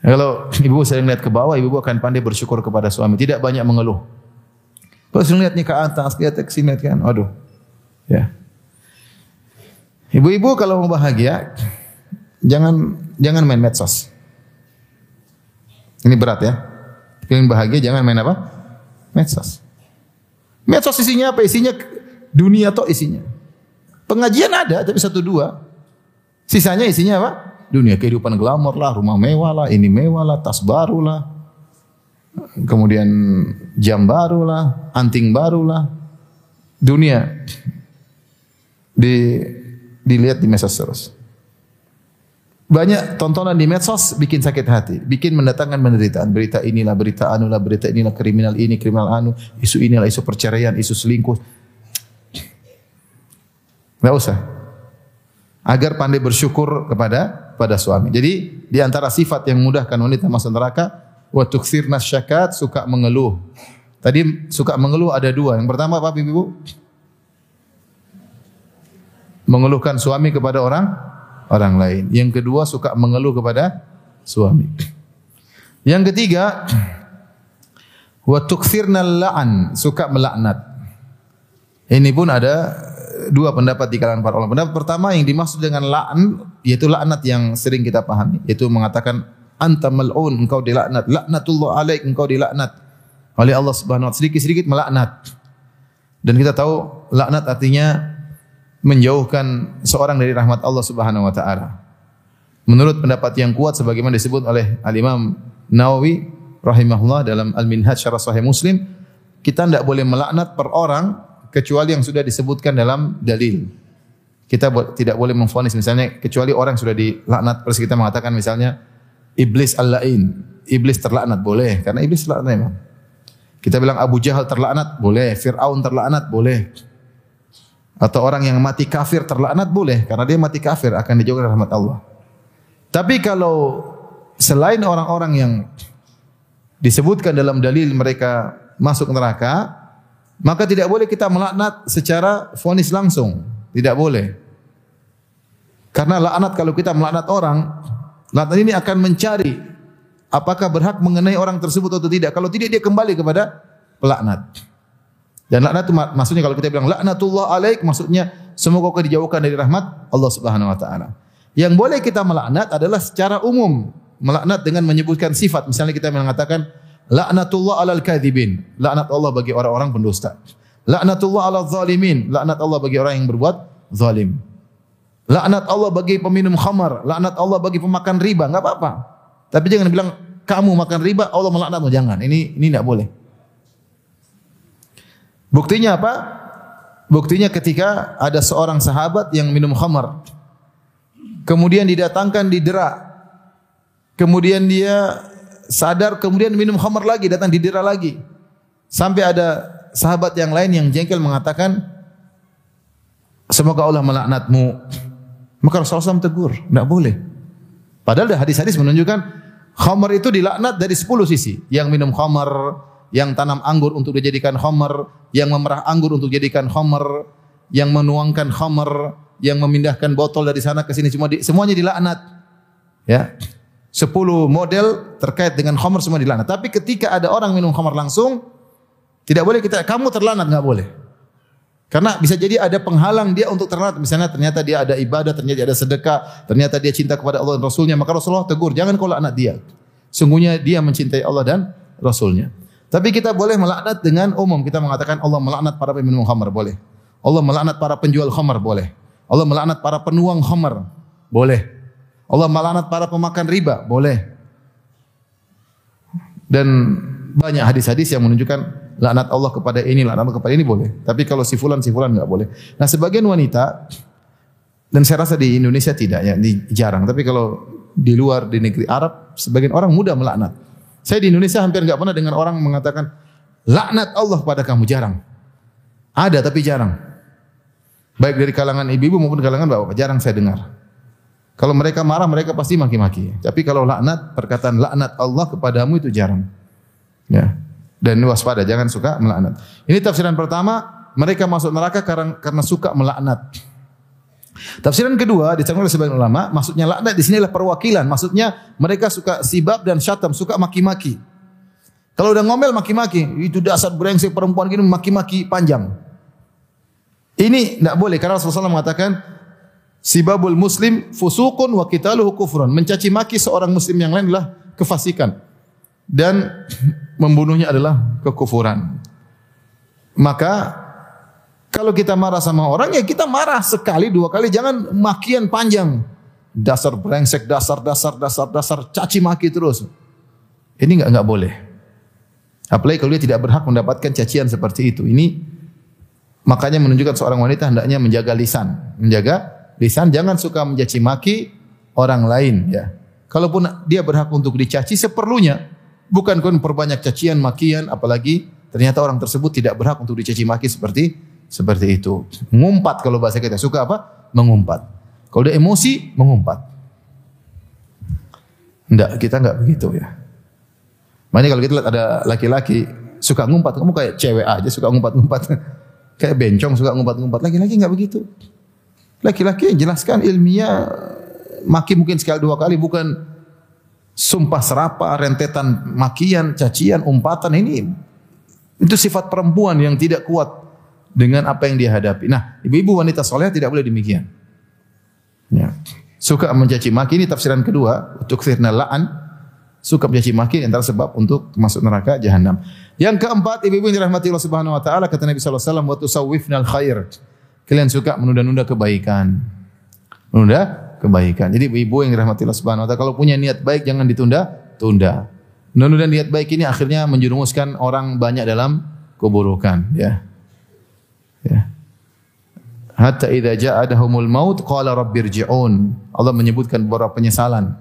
Kalau ibu sering lihat ke bawah, ibu akan pandai bersyukur kepada suami, tidak banyak mengeluh. Terus lihatnya ke atas, lihat ke sini kan. Aduh. Ya. Ibu-ibu kalau mau bahagia jangan jangan main medsos. Ini berat ya. Ingin bahagia jangan main apa? Medsos. Medsos isinya apa? Isinya dunia atau isinya. Pengajian ada tapi satu dua. Sisanya isinya apa? Dunia kehidupan glamor lah, rumah mewah lah, ini mewah lah, tas baru lah, kemudian jam baru lah, anting baru lah, dunia di dilihat di medsos terus. Banyak tontonan di medsos bikin sakit hati, bikin mendatangkan penderitaan. Berita inilah, berita anu lah, berita inilah kriminal ini, kriminal anu, isu inilah, isu perceraian, isu selingkuh. Enggak usah. Agar pandai bersyukur kepada pada suami. Jadi di antara sifat yang mudahkan wanita masuk neraka wa tukthirna syakat suka mengeluh. Tadi suka mengeluh ada dua. Yang pertama apa Ibu? Mengeluhkan suami kepada orang orang lain. Yang kedua suka mengeluh kepada suami. Yang ketiga wa tukthirna la'an, suka melaknat. Ini pun ada dua pendapat di kalangan para ulama. Pendapat pertama yang dimaksud dengan la'an yaitu laknat yang sering kita pahami, yaitu mengatakan anta mal'un engkau dilaknat laknatullah alaik engkau dilaknat oleh Allah Subhanahu wa sedikit-sedikit melaknat dan kita tahu laknat artinya menjauhkan seorang dari rahmat Allah Subhanahu wa taala. Menurut pendapat yang kuat sebagaimana disebut oleh Al-Imam Nawawi rahimahullah dalam Al-Minhaj Syarah Sahih Muslim, kita tidak boleh melaknat per orang kecuali yang sudah disebutkan dalam dalil. Kita tidak boleh memfonis misalnya kecuali orang sudah dilaknat terus kita mengatakan misalnya iblis al-lain, iblis terlaknat boleh karena iblis terlaknat memang. Kita bilang Abu Jahal terlaknat boleh, Fir'aun terlaknat boleh. Atau orang yang mati kafir terlaknat boleh karena dia mati kafir akan dijauhkan rahmat Allah. Tapi kalau selain orang-orang yang disebutkan dalam dalil mereka masuk neraka, maka tidak boleh kita melaknat secara fonis langsung. Tidak boleh. Karena laknat kalau kita melaknat orang, laknat ini akan mencari apakah berhak mengenai orang tersebut atau tidak. Kalau tidak dia kembali kepada pelaknat. Dan laknat itu maksudnya kalau kita bilang laknatullah alaik maksudnya semoga kau dijauhkan dari rahmat Allah Subhanahu wa taala. Yang boleh kita melaknat adalah secara umum. Melaknat dengan menyebutkan sifat. Misalnya kita mengatakan laknatullah alal kadhibin. Laknat Allah bagi orang-orang pendusta. Laknatullah alal zalimin. Laknat Allah bagi orang yang berbuat zalim. Laknat Allah bagi peminum khamar, laknat Allah bagi pemakan riba, enggak apa-apa. Tapi jangan bilang kamu makan riba, Allah melaknatmu, jangan. Ini ini enggak boleh. Buktinya apa? Buktinya ketika ada seorang sahabat yang minum khamar. Kemudian didatangkan didera. Kemudian dia sadar kemudian minum khamar lagi, datang didera lagi. Sampai ada sahabat yang lain yang jengkel mengatakan semoga Allah melaknatmu. Maka Rasulullah SAW tegur, tidak boleh. Padahal hadis-hadis menunjukkan khamar itu dilaknat dari 10 sisi. Yang minum khamar, yang tanam anggur untuk dijadikan khamar, yang memerah anggur untuk dijadikan khamar, yang menuangkan khamar, yang memindahkan botol dari sana ke sini semua di, semuanya dilaknat. Ya. 10 model terkait dengan khamar semua dilaknat. Tapi ketika ada orang minum khamar langsung, tidak boleh kita kamu terlanat nggak boleh. Karena bisa jadi ada penghalang dia untuk terlanat. Misalnya ternyata dia ada ibadah, ternyata dia ada sedekah, ternyata dia cinta kepada Allah dan Rasulnya. Maka Rasulullah tegur, jangan kau laknat dia. Sungguhnya dia mencintai Allah dan Rasulnya. Tapi kita boleh melaknat dengan umum. Kita mengatakan Allah melaknat para peminum khamar, boleh. Allah melaknat para penjual khamar, boleh. Allah melaknat para penuang khamar, boleh. Allah melaknat para pemakan riba, boleh. Dan banyak hadis-hadis yang menunjukkan laknat Allah kepada ini, laknat Allah kepada ini boleh. Tapi kalau si fulan, si fulan enggak boleh. Nah, sebagian wanita dan saya rasa di Indonesia tidak ya, di, jarang. Tapi kalau di luar di negeri Arab, sebagian orang mudah melaknat. Saya di Indonesia hampir nggak pernah dengar orang mengatakan laknat Allah pada kamu jarang. Ada tapi jarang. Baik dari kalangan ibu-ibu maupun kalangan bapak jarang saya dengar. Kalau mereka marah mereka pasti maki-maki. Tapi kalau laknat perkataan laknat Allah kepadamu itu jarang. Ya. Dan waspada jangan suka melaknat. Ini tafsiran pertama, mereka masuk neraka karena karena suka melaknat. Tafsiran kedua diterangkan oleh sebagian ulama, maksudnya laknat di sini adalah perwakilan. Maksudnya mereka suka sibab dan syatam, suka maki-maki. Kalau udah ngomel maki-maki, itu dasar brengsek perempuan gini maki-maki panjang. Ini tidak boleh karena Rasulullah SAW mengatakan sibabul muslim fusukun wa qitaluhu kufrun. Mencaci maki seorang muslim yang lain adalah kefasikan dan membunuhnya adalah kekufuran. Maka kalau kita marah sama orang ya kita marah sekali dua kali jangan makian panjang. Dasar brengsek, dasar dasar dasar dasar caci maki terus. Ini enggak enggak boleh. Apalagi kalau dia tidak berhak mendapatkan cacian seperti itu. Ini makanya menunjukkan seorang wanita hendaknya menjaga lisan, menjaga lisan jangan suka mencaci maki orang lain ya. Kalaupun dia berhak untuk dicaci seperlunya, bukan kon perbanyak cacian, makian apalagi ternyata orang tersebut tidak berhak untuk dicaci maki seperti seperti itu. Mengumpat kalau bahasa kita. Suka apa? Mengumpat. Kalau dia emosi, mengumpat. Enggak, kita enggak begitu ya. Makanya kalau kita lihat ada laki-laki suka ngumpat, kamu kayak cewek aja suka ngumpat-ngumpat. kayak bencong suka ngumpat-ngumpat. Laki-laki enggak begitu. Laki-laki jelaskan ilmiah maki mungkin sekali dua kali bukan sumpah serapa, rentetan makian, cacian, umpatan ini itu sifat perempuan yang tidak kuat dengan apa yang dia hadapi. Nah, ibu-ibu wanita soleh tidak boleh demikian. Ya. Suka mencaci maki ini tafsiran kedua untuk firna la'an. Suka mencaci maki antara sebab untuk masuk neraka jahanam. Yang keempat, ibu-ibu yang dirahmati Allah Subhanahu wa taala kata Nabi sallallahu alaihi wasallam wa tusawwifnal khair. Kalian suka menunda-nunda kebaikan. Menunda kebaikan. Jadi ibu-ibu yang dirahmati Allah Subhanahu wa taala kalau punya niat baik jangan ditunda, tunda. Menunda niat baik ini akhirnya menjerumuskan orang banyak dalam keburukan, ya. Ya. Hatta idza ja'adahumul maut qala rabbirji'un. Allah menyebutkan beberapa penyesalan.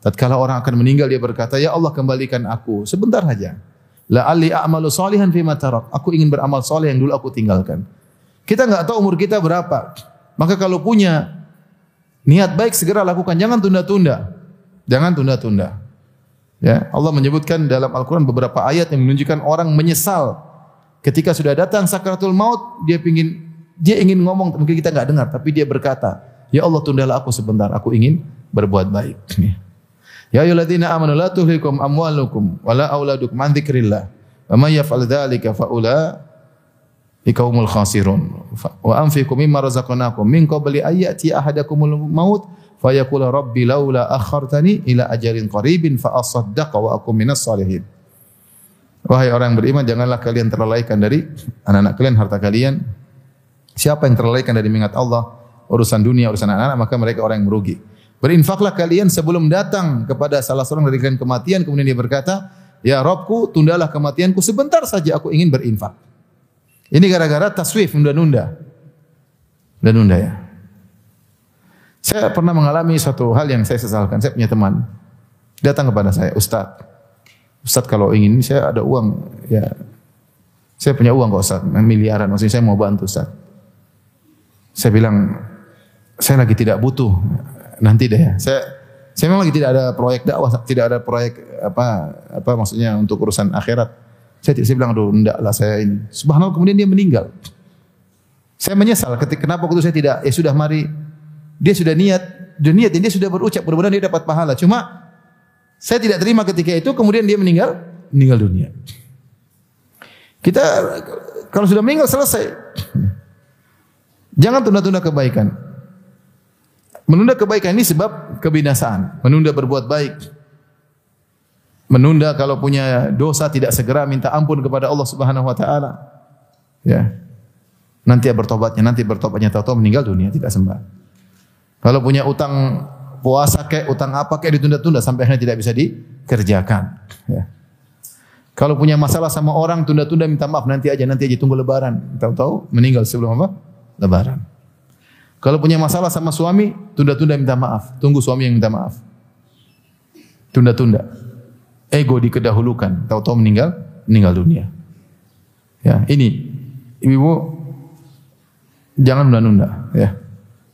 Tatkala orang akan meninggal dia berkata, "Ya Allah kembalikan aku sebentar saja." La ali a'malu salihan tarak. Aku ingin beramal saleh yang dulu aku tinggalkan. Kita enggak tahu umur kita berapa. Maka kalau punya niat baik segera lakukan, jangan tunda-tunda. Jangan tunda-tunda. Ya, Allah menyebutkan dalam Al-Qur'an beberapa ayat yang menunjukkan orang menyesal ketika sudah datang sakratul maut, dia ingin dia ingin ngomong mungkin kita enggak dengar, tapi dia berkata, "Ya Allah, tundalah aku sebentar, aku ingin berbuat baik." Ya ayyuhalladzina amanu la tuhlikum amwalukum wala auladukum an dzikrillah. Wa may yaf'al dzalika ikaumul khasirun. Wa anfiqu mimma razaqnakum min qabli ayati ahadakumul maut fayaqula rabbi laula akhartani ila ajalin qaribin fa asaddaqa wa akum minas salihin. Wahai orang yang beriman, janganlah kalian terlalaikan dari anak-anak kalian, harta kalian. Siapa yang terlalaikan dari mengingat Allah, urusan dunia, urusan anak-anak, maka mereka orang yang merugi. Berinfaklah kalian sebelum datang kepada salah seorang dari kalian kematian. Kemudian dia berkata, Ya Robku, tundalah kematianku sebentar saja aku ingin berinfak. Ini gara-gara taswif, nunda-nunda. Nunda-nunda ya. Saya pernah mengalami satu hal yang saya sesalkan. Saya punya teman. Datang kepada saya, Ustaz. Ustaz kalau ingin, saya ada uang. ya Saya punya uang kok Ustaz, miliaran. Maksudnya saya mau bantu Ustaz. Saya bilang, saya lagi tidak butuh nanti deh ya. Saya saya memang lagi tidak ada proyek dakwah, tidak ada proyek apa apa maksudnya untuk urusan akhirat. Saya saya bilang aduh enggak lah saya ini. Subhanallah kemudian dia meninggal. Saya menyesal ketika kenapa waktu saya tidak ya sudah mari dia sudah niat, dia niat dia sudah berucap mudah-mudahan dia dapat pahala. Cuma saya tidak terima ketika itu kemudian dia meninggal meninggal dunia. Kita kalau sudah meninggal selesai. Jangan tunda-tunda kebaikan. Menunda kebaikan ini sebab kebinasaan. Menunda berbuat baik. Menunda kalau punya dosa tidak segera minta ampun kepada Allah Subhanahu wa taala. Ya. Nanti bertobatnya, nanti bertobatnya tahu-tahu meninggal dunia tidak sembah. Kalau punya utang puasa kayak utang apa kayak ditunda-tunda sampai akhirnya tidak bisa dikerjakan. Ya. Kalau punya masalah sama orang tunda-tunda minta maaf nanti aja nanti aja tunggu lebaran. Tahu-tahu meninggal sebelum apa? Lebaran. Kalau punya masalah sama suami, tunda-tunda minta maaf. Tunggu suami yang minta maaf. Tunda-tunda. Ego dikedahulukan. Tahu-tahu meninggal, meninggal dunia. Ya, ini ibu jangan menunda-nunda, ya.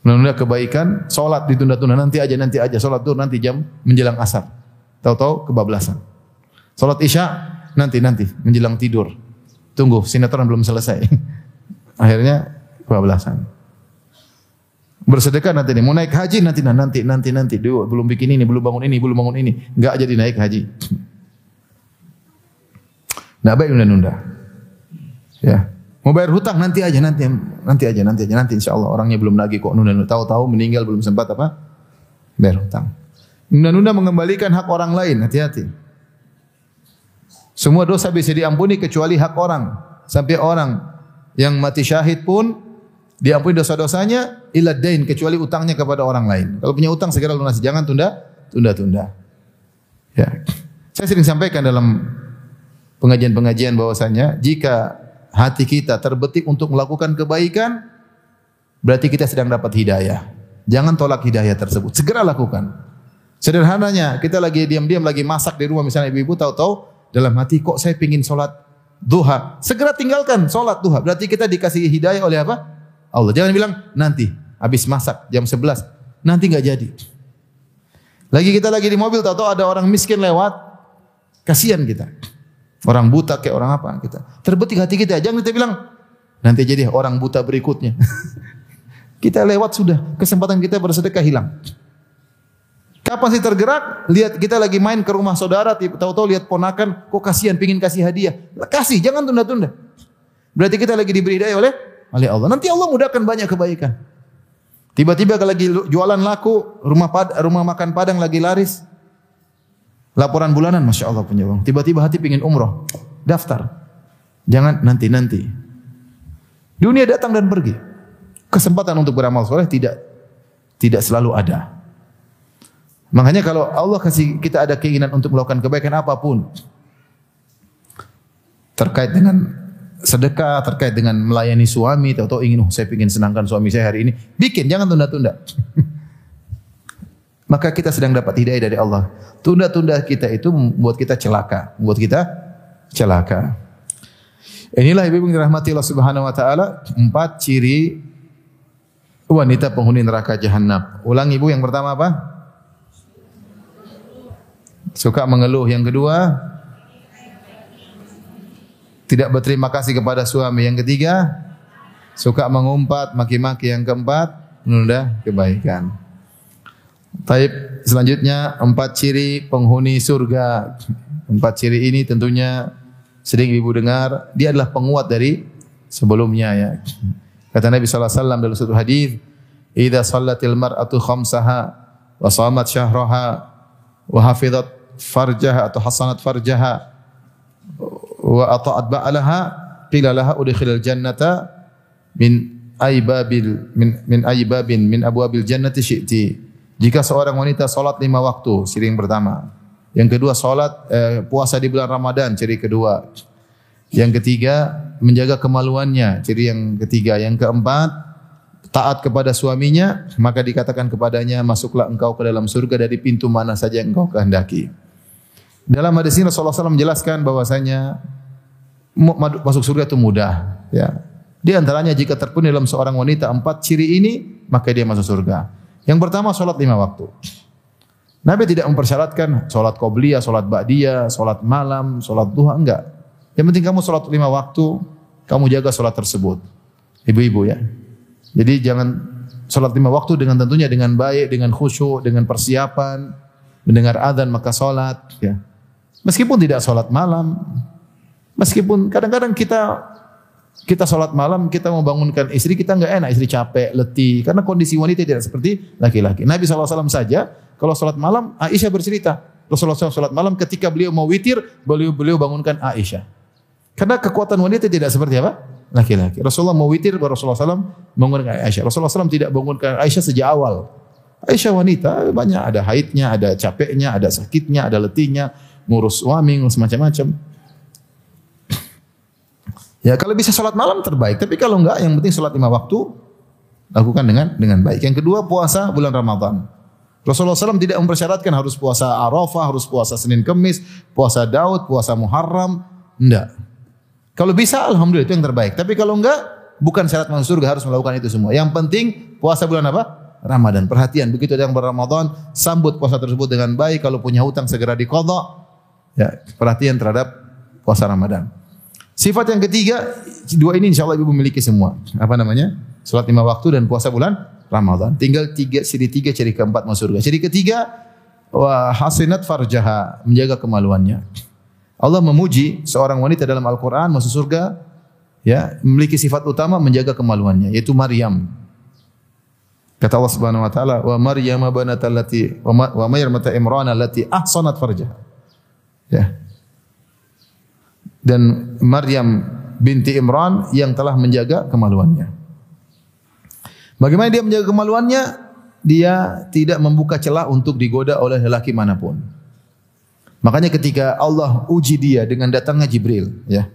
Menunda kebaikan, sholat ditunda-tunda nanti aja, nanti aja. Sholat tuh nanti jam menjelang asar. Tahu-tahu kebablasan. Sholat isya nanti nanti menjelang tidur. Tunggu, sinetron belum selesai. Akhirnya kebablasan. Bersedekah nanti nih, mau naik haji nanti nanti nanti nanti dulu belum bikin ini, belum bangun ini, belum bangun ini, enggak jadi naik haji. Nah, baik nunda-nunda. Ya. Mau bayar hutang nanti aja nanti nanti aja nanti aja nanti insya Allah orangnya belum lagi kok nunda-nunda tahu-tahu meninggal belum sempat apa bayar hutang. Nunda-nunda mengembalikan hak orang lain hati-hati. Semua dosa bisa diampuni kecuali hak orang. Sampai orang yang mati syahid pun diampuni dosa-dosanya illa dain kecuali utangnya kepada orang lain. Kalau punya utang segera lunasi, jangan tunda, tunda-tunda. Ya. Saya sering sampaikan dalam pengajian-pengajian bahwasanya jika hati kita terbetik untuk melakukan kebaikan berarti kita sedang dapat hidayah. Jangan tolak hidayah tersebut, segera lakukan. Sederhananya, kita lagi diam-diam lagi masak di rumah misalnya ibu-ibu tahu-tahu dalam hati kok saya pingin sholat duha. Segera tinggalkan sholat duha. Berarti kita dikasih hidayah oleh apa? Allah. Jangan bilang nanti habis masak jam 11. Nanti nggak jadi. Lagi kita lagi di mobil tahu-tahu ada orang miskin lewat. Kasihan kita. Orang buta kayak orang apa kita. Terbetik hati kita. Jangan kita bilang nanti jadi orang buta berikutnya. kita lewat sudah. Kesempatan kita bersedekah hilang. Kapan sih tergerak? Lihat kita lagi main ke rumah saudara, tahu-tahu lihat ponakan, kok kasihan pingin kasih hadiah. Kasih, jangan tunda-tunda. Berarti kita lagi diberi hidayah oleh oleh Allah. Nanti Allah mudahkan banyak kebaikan. Tiba-tiba kalau lagi jualan laku, rumah rumah makan Padang lagi laris. Laporan bulanan, Masya Allah punya uang. Tiba-tiba hati pingin umroh. Daftar. Jangan nanti-nanti. Dunia datang dan pergi. kesempatan untuk beramal soleh tidak tidak selalu ada. Makanya kalau Allah kasih kita ada keinginan untuk melakukan kebaikan apa pun terkait dengan sedekah, terkait dengan melayani suami, atau ingin oh, saya ingin senangkan suami saya hari ini, bikin, jangan tunda-tunda. Maka kita sedang dapat hidayah dari Allah. Tunda-tunda kita itu membuat kita celaka, membuat kita celaka. Inilah ibu yang dirahmati Allah Subhanahu wa taala, empat ciri wanita penghuni neraka jahanam. Ulang ibu yang pertama apa? Suka mengeluh. Yang kedua, tidak berterima kasih kepada suami. Yang ketiga, suka mengumpat, maki-maki. Yang keempat, menunda kebaikan. Taib selanjutnya empat ciri penghuni surga. Empat ciri ini tentunya sering ibu dengar. Dia adalah penguat dari sebelumnya ya. Kata Nabi wasallam dalam satu hadis, "Idza shallatil mar'atu khamsaha wa shamat syahraha wa hafizat farjaha atau hasanat farjaha wa ata'at ba'alaha qila laha udkhilal jannata min aybabil min min aybabin min abwabil jannati syi'ti jika seorang wanita salat lima waktu, ciri yang pertama. Yang kedua salat eh, puasa di bulan Ramadan, ciri kedua. Yang ketiga menjaga kemaluannya, ciri yang ketiga. Yang keempat taat kepada suaminya, maka dikatakan kepadanya masuklah engkau ke dalam surga dari pintu mana saja yang engkau kehendaki. Dalam hadis ini Rasulullah SAW menjelaskan bahwasanya masuk surga itu mudah. Ya. Di antaranya jika terpenuhi dalam seorang wanita empat ciri ini, maka dia masuk surga. Yang pertama sholat lima waktu. Nabi tidak mempersyaratkan sholat qobliyah, sholat ba'diyah, sholat malam, sholat duha, enggak. Yang penting kamu sholat lima waktu, kamu jaga sholat tersebut. Ibu-ibu ya. Jadi jangan sholat lima waktu dengan tentunya dengan baik, dengan khusyuk, dengan persiapan, mendengar adzan maka sholat. Ya. Meskipun tidak sholat malam, meskipun kadang-kadang kita kita sholat malam, kita mau bangunkan istri, kita nggak enak, istri capek, letih. Karena kondisi wanita tidak seperti laki-laki. Nabi SAW saja, kalau sholat malam, Aisyah bercerita. Rasulullah SAW sholat malam, ketika beliau mau witir, beliau beliau bangunkan Aisyah. Karena kekuatan wanita tidak seperti apa? Laki-laki. Rasulullah mau witir, Rasulullah SAW bangunkan Aisyah. Rasulullah SAW tidak bangunkan Aisyah sejak awal. Aisyah wanita banyak ada haidnya, ada capeknya, ada sakitnya, ada letihnya, ngurus suami, ngurus macam-macam. Ya kalau bisa sholat malam terbaik, tapi kalau enggak yang penting sholat lima waktu lakukan dengan dengan baik. Yang kedua puasa bulan Ramadan. Rasulullah SAW tidak mempersyaratkan harus puasa Arafah, harus puasa Senin Kemis, puasa Daud, puasa Muharram, enggak. Kalau bisa alhamdulillah itu yang terbaik. Tapi kalau enggak bukan syarat masuk surga harus melakukan itu semua. Yang penting puasa bulan apa? Ramadan. Perhatian, begitu ada yang berramadan, sambut puasa tersebut dengan baik. Kalau punya hutang segera dikodok. Ya, perhatian terhadap puasa Ramadan. Sifat yang ketiga, dua ini insya Allah ibu memiliki semua. Apa namanya? Salat lima waktu dan puasa bulan Ramadan. Tinggal tiga, ciri tiga, ciri keempat masuk surga. Ciri ketiga, hasinat farjaha, menjaga kemaluannya. Allah memuji seorang wanita dalam Al-Quran masuk surga, ya memiliki sifat utama menjaga kemaluannya, yaitu Maryam. Kata Allah Subhanahu wa taala, "Wa Maryam banatallati wa Maryam Imran allati ahsanat farjaha." Ya dan Maryam binti Imran yang telah menjaga kemaluannya. Bagaimana dia menjaga kemaluannya? Dia tidak membuka celah untuk digoda oleh lelaki mana pun. Makanya ketika Allah uji dia dengan datangnya Jibril, ya.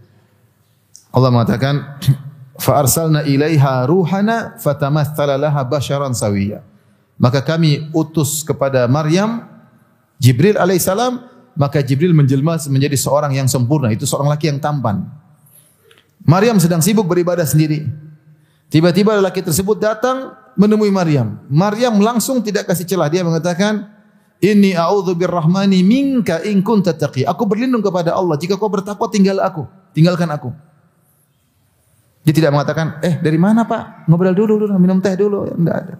Allah mengatakan, "Fa arsalna ilaiha ruhana fatamattsala laha basharan sawiyya." Maka kami utus kepada Maryam Jibril alaihissalam maka Jibril menjelma menjadi seorang yang sempurna, itu seorang laki yang tampan. Maryam sedang sibuk beribadah sendiri. Tiba-tiba lelaki tersebut datang menemui Maryam. Maryam langsung tidak kasih celah, dia mengatakan, "Inni a'udzu birrahmani minka in kunta taqi." Aku berlindung kepada Allah, jika kau bertakwa tinggal aku, tinggalkan aku. Dia tidak mengatakan, "Eh, dari mana, Pak? Ngobrol dulu, dulu, minum teh dulu." Enggak ada.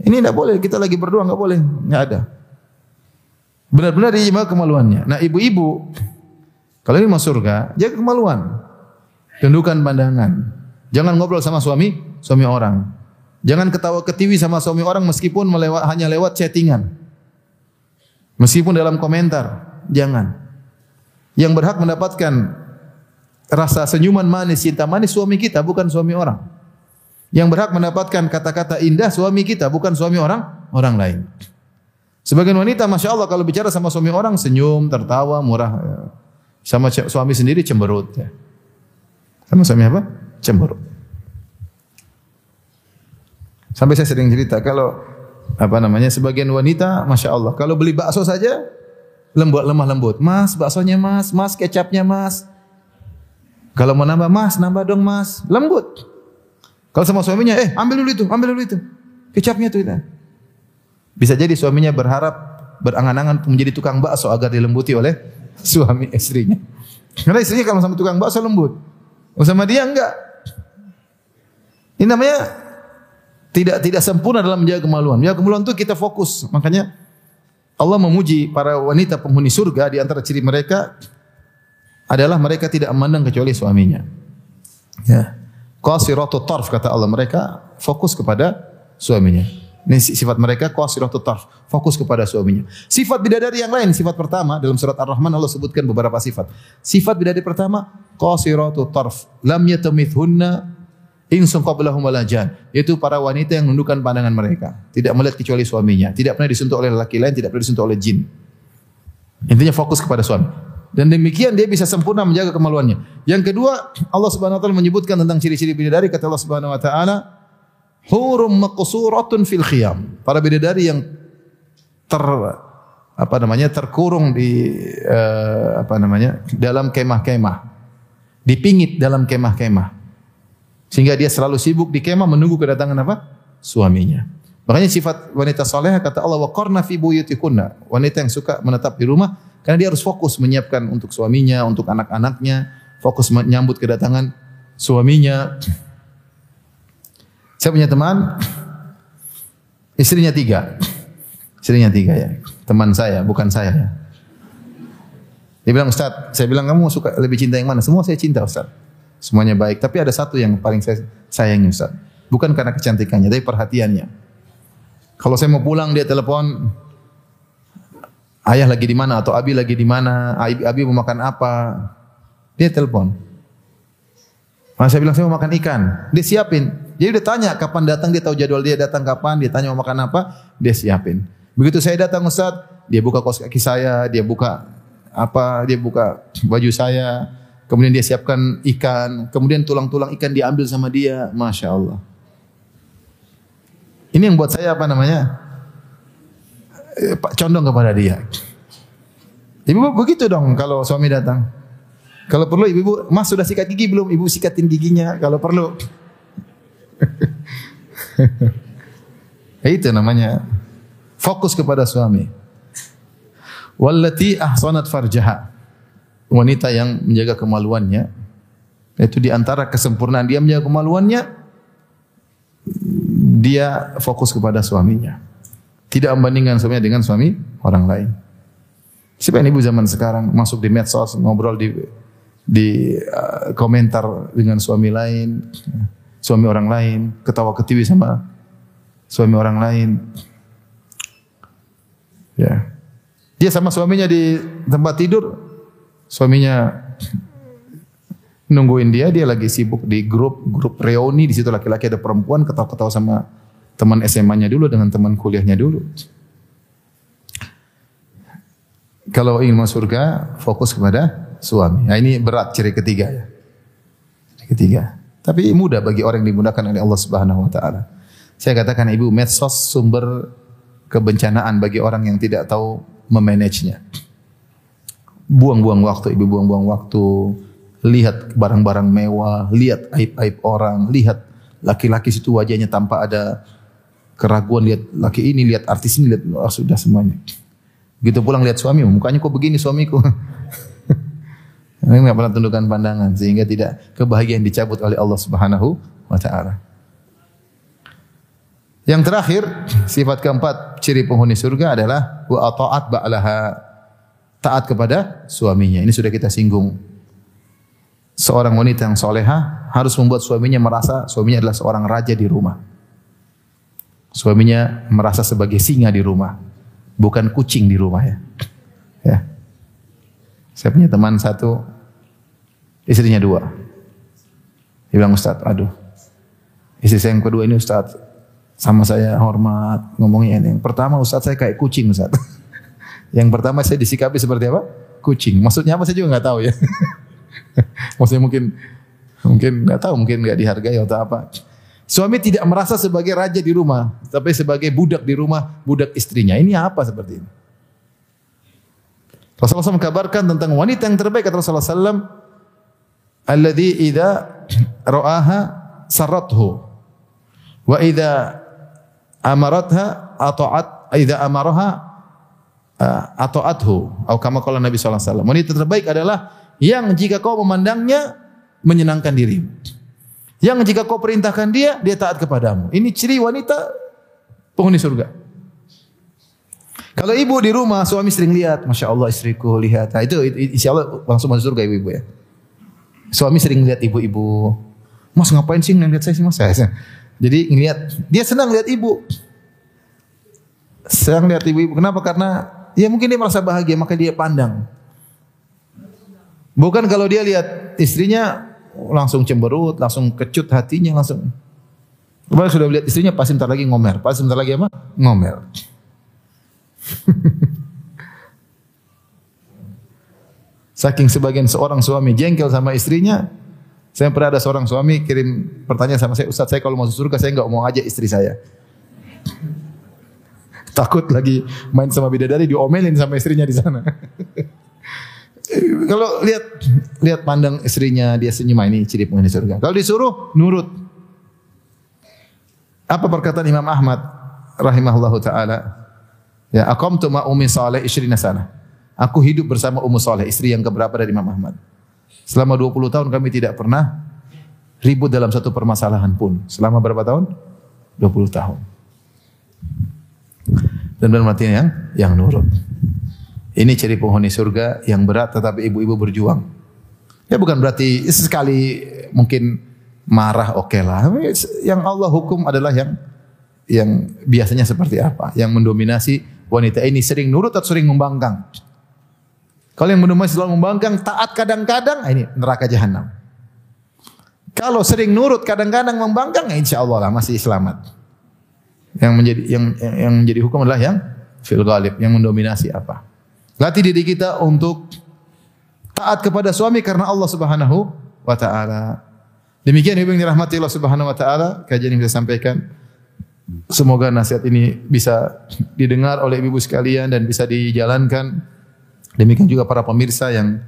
Ini tidak boleh, kita lagi berdua enggak boleh, enggak ada. Benar-benar dia jaga kemaluannya. Nah, ibu-ibu kalau ini masuk surga, jaga kemaluan. Tundukkan pandangan. Jangan ngobrol sama suami, suami orang. Jangan ketawa ketiwi sama suami orang meskipun melewat, hanya lewat chattingan. Meskipun dalam komentar, jangan. Yang berhak mendapatkan rasa senyuman manis, cinta manis suami kita bukan suami orang. Yang berhak mendapatkan kata-kata indah suami kita, bukan suami orang orang lain. Sebagian wanita, masya Allah, kalau bicara sama suami orang senyum, tertawa, murah. Ya. Sama suami sendiri cemberut. Ya. Sama suami apa? Cemberut. Sampai saya sering cerita kalau apa namanya sebagian wanita, masya Allah, kalau beli bakso saja lembut lemah lembut. Mas, baksonya mas, mas kecapnya mas. Kalau mau nambah mas, nambah dong mas, lembut. Kalau sama suaminya, eh ambil dulu itu, ambil dulu itu, kecapnya itu. Itu. Bisa jadi suaminya berharap berangan-angan menjadi tukang bakso agar dilembuti oleh suami istrinya. Karena istrinya kalau sama tukang bakso lembut, sama dia enggak. Ini namanya tidak tidak sempurna dalam menjaga kemaluan. Menjaga kemaluan itu kita fokus. Makanya Allah memuji para wanita penghuni surga di antara ciri mereka adalah mereka tidak memandang kecuali suaminya. Ya. Qasiratu tarf kata Allah mereka fokus kepada suaminya. Ini sifat mereka qasiratu tarf, fokus kepada suaminya. Sifat bidadari yang lain, sifat pertama dalam surat Ar-Rahman Allah sebutkan beberapa sifat. Sifat bidadari pertama qasiratu tarf, lam yatamithunna insun qablahum walajan yaitu para wanita yang menundukkan pandangan mereka. Tidak melihat kecuali suaminya. Tidak pernah disentuh oleh laki lain tidak pernah disentuh oleh jin. Intinya fokus kepada suami. Dan demikian dia bisa sempurna menjaga kemaluannya. Yang kedua Allah Subhanahu wa taala menyebutkan tentang ciri-ciri bidadari. Kata Allah Subhanahu wa taala hurum maqsuratun fil khiyam para bidadari yang ter apa namanya terkurung di uh, apa namanya dalam kemah-kemah dipingit dalam kemah-kemah sehingga dia selalu sibuk di kemah menunggu kedatangan apa? Suaminya. Makanya sifat wanita soleha kata Allah wa qarna fi buyutikunna. Wanita yang suka menetap di rumah karena dia harus fokus menyiapkan untuk suaminya, untuk anak-anaknya, fokus menyambut kedatangan suaminya. Saya punya teman, istrinya tiga. Istrinya tiga ya. Teman saya, bukan saya ya. Dia bilang, Ustaz, saya bilang kamu suka lebih cinta yang mana? Semua saya cinta Ustaz. Semuanya baik, tapi ada satu yang paling saya sayangi Ustaz. Bukan karena kecantikannya, tapi perhatiannya. Kalau saya mau pulang dia telepon, ayah lagi di mana atau abi lagi di mana, abi, abi mau makan apa, dia telepon. Masa saya bilang saya mau makan ikan, dia siapin. Jadi dia tanya kapan datang, dia tahu jadwal dia datang kapan, dia tanya mau makan apa, dia siapin. Begitu saya datang Ustaz, dia buka kos kaki saya, dia buka apa, dia buka baju saya, Kemudian dia siapkan ikan, kemudian tulang-tulang ikan diambil sama dia, masya Allah. Ini yang buat saya apa namanya? Eh, Pak condong kepada dia. Ibu begitu dong kalau suami datang. Kalau perlu ibu, mas sudah sikat gigi belum? Ibu sikatin giginya kalau perlu. itu namanya. Fokus kepada suami. Wallati ahsanat farjaha. Wanita yang menjaga kemaluannya. Itu di antara kesempurnaan dia menjaga kemaluannya dia fokus kepada suaminya. Tidak membandingkan suaminya dengan suami orang lain. Siapa ini ibu zaman sekarang masuk di medsos ngobrol di di uh, komentar dengan suami lain suami orang lain ketawa ketiwi sama suami orang lain ya dia sama suaminya di tempat tidur Suaminya nungguin dia, dia lagi sibuk di grup grup reuni di situ laki-laki ada perempuan ketawa-ketawa sama teman SMA-nya dulu dengan teman kuliahnya dulu. Kalau ingin masuk surga, fokus kepada suami. Nah, ini berat ciri ketiga ya. Ketiga. Tapi mudah bagi orang yang dimudahkan oleh Allah Subhanahu wa taala. Saya katakan Ibu, medsos sumber kebencanaan bagi orang yang tidak tahu memanagenya buang-buang waktu, ibu buang-buang waktu, lihat barang-barang mewah, lihat aib-aib orang, lihat laki-laki situ wajahnya tanpa ada keraguan, lihat laki ini, lihat artis ini, lihat oh, sudah semuanya. Gitu pulang lihat suami, mukanya kok begini suamiku. Ini nggak pernah tundukkan pandangan sehingga tidak kebahagiaan dicabut oleh Allah Subhanahu wa taala. Yang terakhir, sifat keempat ciri penghuni surga adalah wa ata'at ba'laha taat kepada suaminya. Ini sudah kita singgung. Seorang wanita yang soleha harus membuat suaminya merasa suaminya adalah seorang raja di rumah. Suaminya merasa sebagai singa di rumah, bukan kucing di rumah ya. Ya. Saya punya teman satu, istrinya dua. Dia bilang Ustaz, aduh, Istri saya yang kedua ini Ustaz sama saya hormat ngomongnya ini. Yang pertama Ustaz saya kayak kucing Ustaz. yang pertama saya disikapi seperti apa? Kucing. Maksudnya apa saya juga nggak tahu ya. Maksudnya mungkin mungkin nggak tahu, mungkin nggak dihargai atau apa. Suami tidak merasa sebagai raja di rumah, tapi sebagai budak di rumah, budak istrinya. Ini apa seperti ini? Rasulullah SAW mengkabarkan tentang wanita yang terbaik kata Rasulullah SAW, alladhi idza ra'aha sarathu wa idza amaratha ata'at idza amaraha ata'athu atau kama qala Nabi sallallahu alaihi wasallam. Wanita terbaik adalah yang jika kau memandangnya menyenangkan dirimu. Yang jika kau perintahkan dia, dia taat kepadamu. Ini ciri wanita penghuni surga. Kalau ibu di rumah, suami sering lihat, Masya Allah istriku, lihat. Nah, itu, insya Allah langsung masuk surga ibu-ibu ya. Suami sering lihat ibu-ibu. Mas ngapain sih ngeliat saya sih mas? Jadi ngeliat, dia senang lihat ibu. Senang lihat ibu-ibu. Kenapa? Karena ya mungkin dia merasa bahagia, maka dia pandang. Bukan kalau dia lihat istrinya langsung cemberut, langsung kecut hatinya, langsung. Kemarin sudah lihat istrinya pasti sebentar lagi ngomer. Pasti sebentar lagi apa? Ngomer. Saking sebagian seorang suami jengkel sama istrinya, saya pernah ada seorang suami kirim pertanyaan sama saya, Ustaz saya kalau masuk surga saya nggak mau aja istri saya. Takut lagi main sama bidadari diomelin sama istrinya di sana. Kalau lihat lihat pandang istrinya dia senyum ini ciri penghuni surga. Kalau disuruh nurut. Apa perkataan Imam Ahmad rahimahullahu taala? Ya, aqamtu ma ummi salih isrina sana. Aku hidup bersama Ummu Saleh, istri yang keberapa dari Imam Ahmad. Selama 20 tahun kami tidak pernah ribut dalam satu permasalahan pun. Selama berapa tahun? 20 tahun. Dan artinya yang yang nurut. Ini ciri penghuni surga yang berat tetapi ibu-ibu berjuang. Ya bukan berarti sekali mungkin marah oke okay lah. Yang Allah hukum adalah yang yang biasanya seperti apa? Yang mendominasi wanita ini sering nurut atau sering membangkang? Kalau yang mendominasi selalu membangkang, taat kadang-kadang, ah, ini neraka jahanam. Kalau sering nurut kadang-kadang membangkang, ya insya Allah lah masih selamat. Yang menjadi yang yang menjadi hukum adalah yang fil ghalib, yang mendominasi apa? Latih diri kita untuk taat kepada suami karena Allah Subhanahu wa taala. Demikian ibu yang dirahmati Allah Subhanahu wa taala, kajian yang saya sampaikan. Semoga nasihat ini bisa didengar oleh ibu sekalian dan bisa dijalankan. Demikian juga para pemirsa yang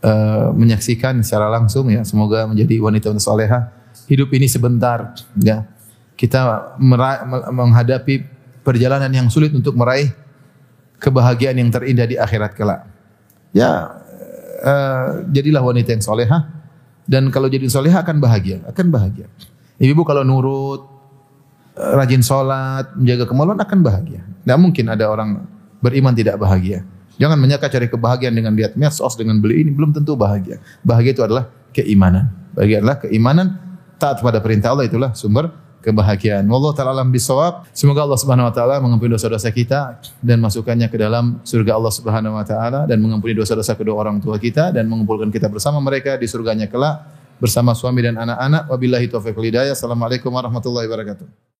uh, menyaksikan secara langsung ya. Semoga menjadi wanita wanita soleha. Hidup ini sebentar ya. Kita menghadapi perjalanan yang sulit untuk meraih kebahagiaan yang terindah di akhirat kelak. Ya, uh, jadilah wanita yang soleha dan kalau jadi soleha akan bahagia, akan bahagia. Ibu kalau nurut, uh, rajin sholat, menjaga kemaluan akan bahagia. Tidak mungkin ada orang beriman tidak bahagia. Jangan menyangka cari kebahagiaan dengan lihat medsos, dengan beli ini belum tentu bahagia. Bahagia itu adalah keimanan. Bahagia adalah keimanan taat pada perintah Allah itulah sumber kebahagiaan. Wallahu taala alam bisawab. Semoga Allah Subhanahu wa taala mengampuni dosa-dosa kita dan masukkannya ke dalam surga Allah Subhanahu wa taala dan mengampuni dosa-dosa kedua orang tua kita dan mengumpulkan kita bersama mereka di surganya kelak bersama suami dan anak-anak. Wabillahi taufiq hidayah. Assalamualaikum warahmatullahi wabarakatuh.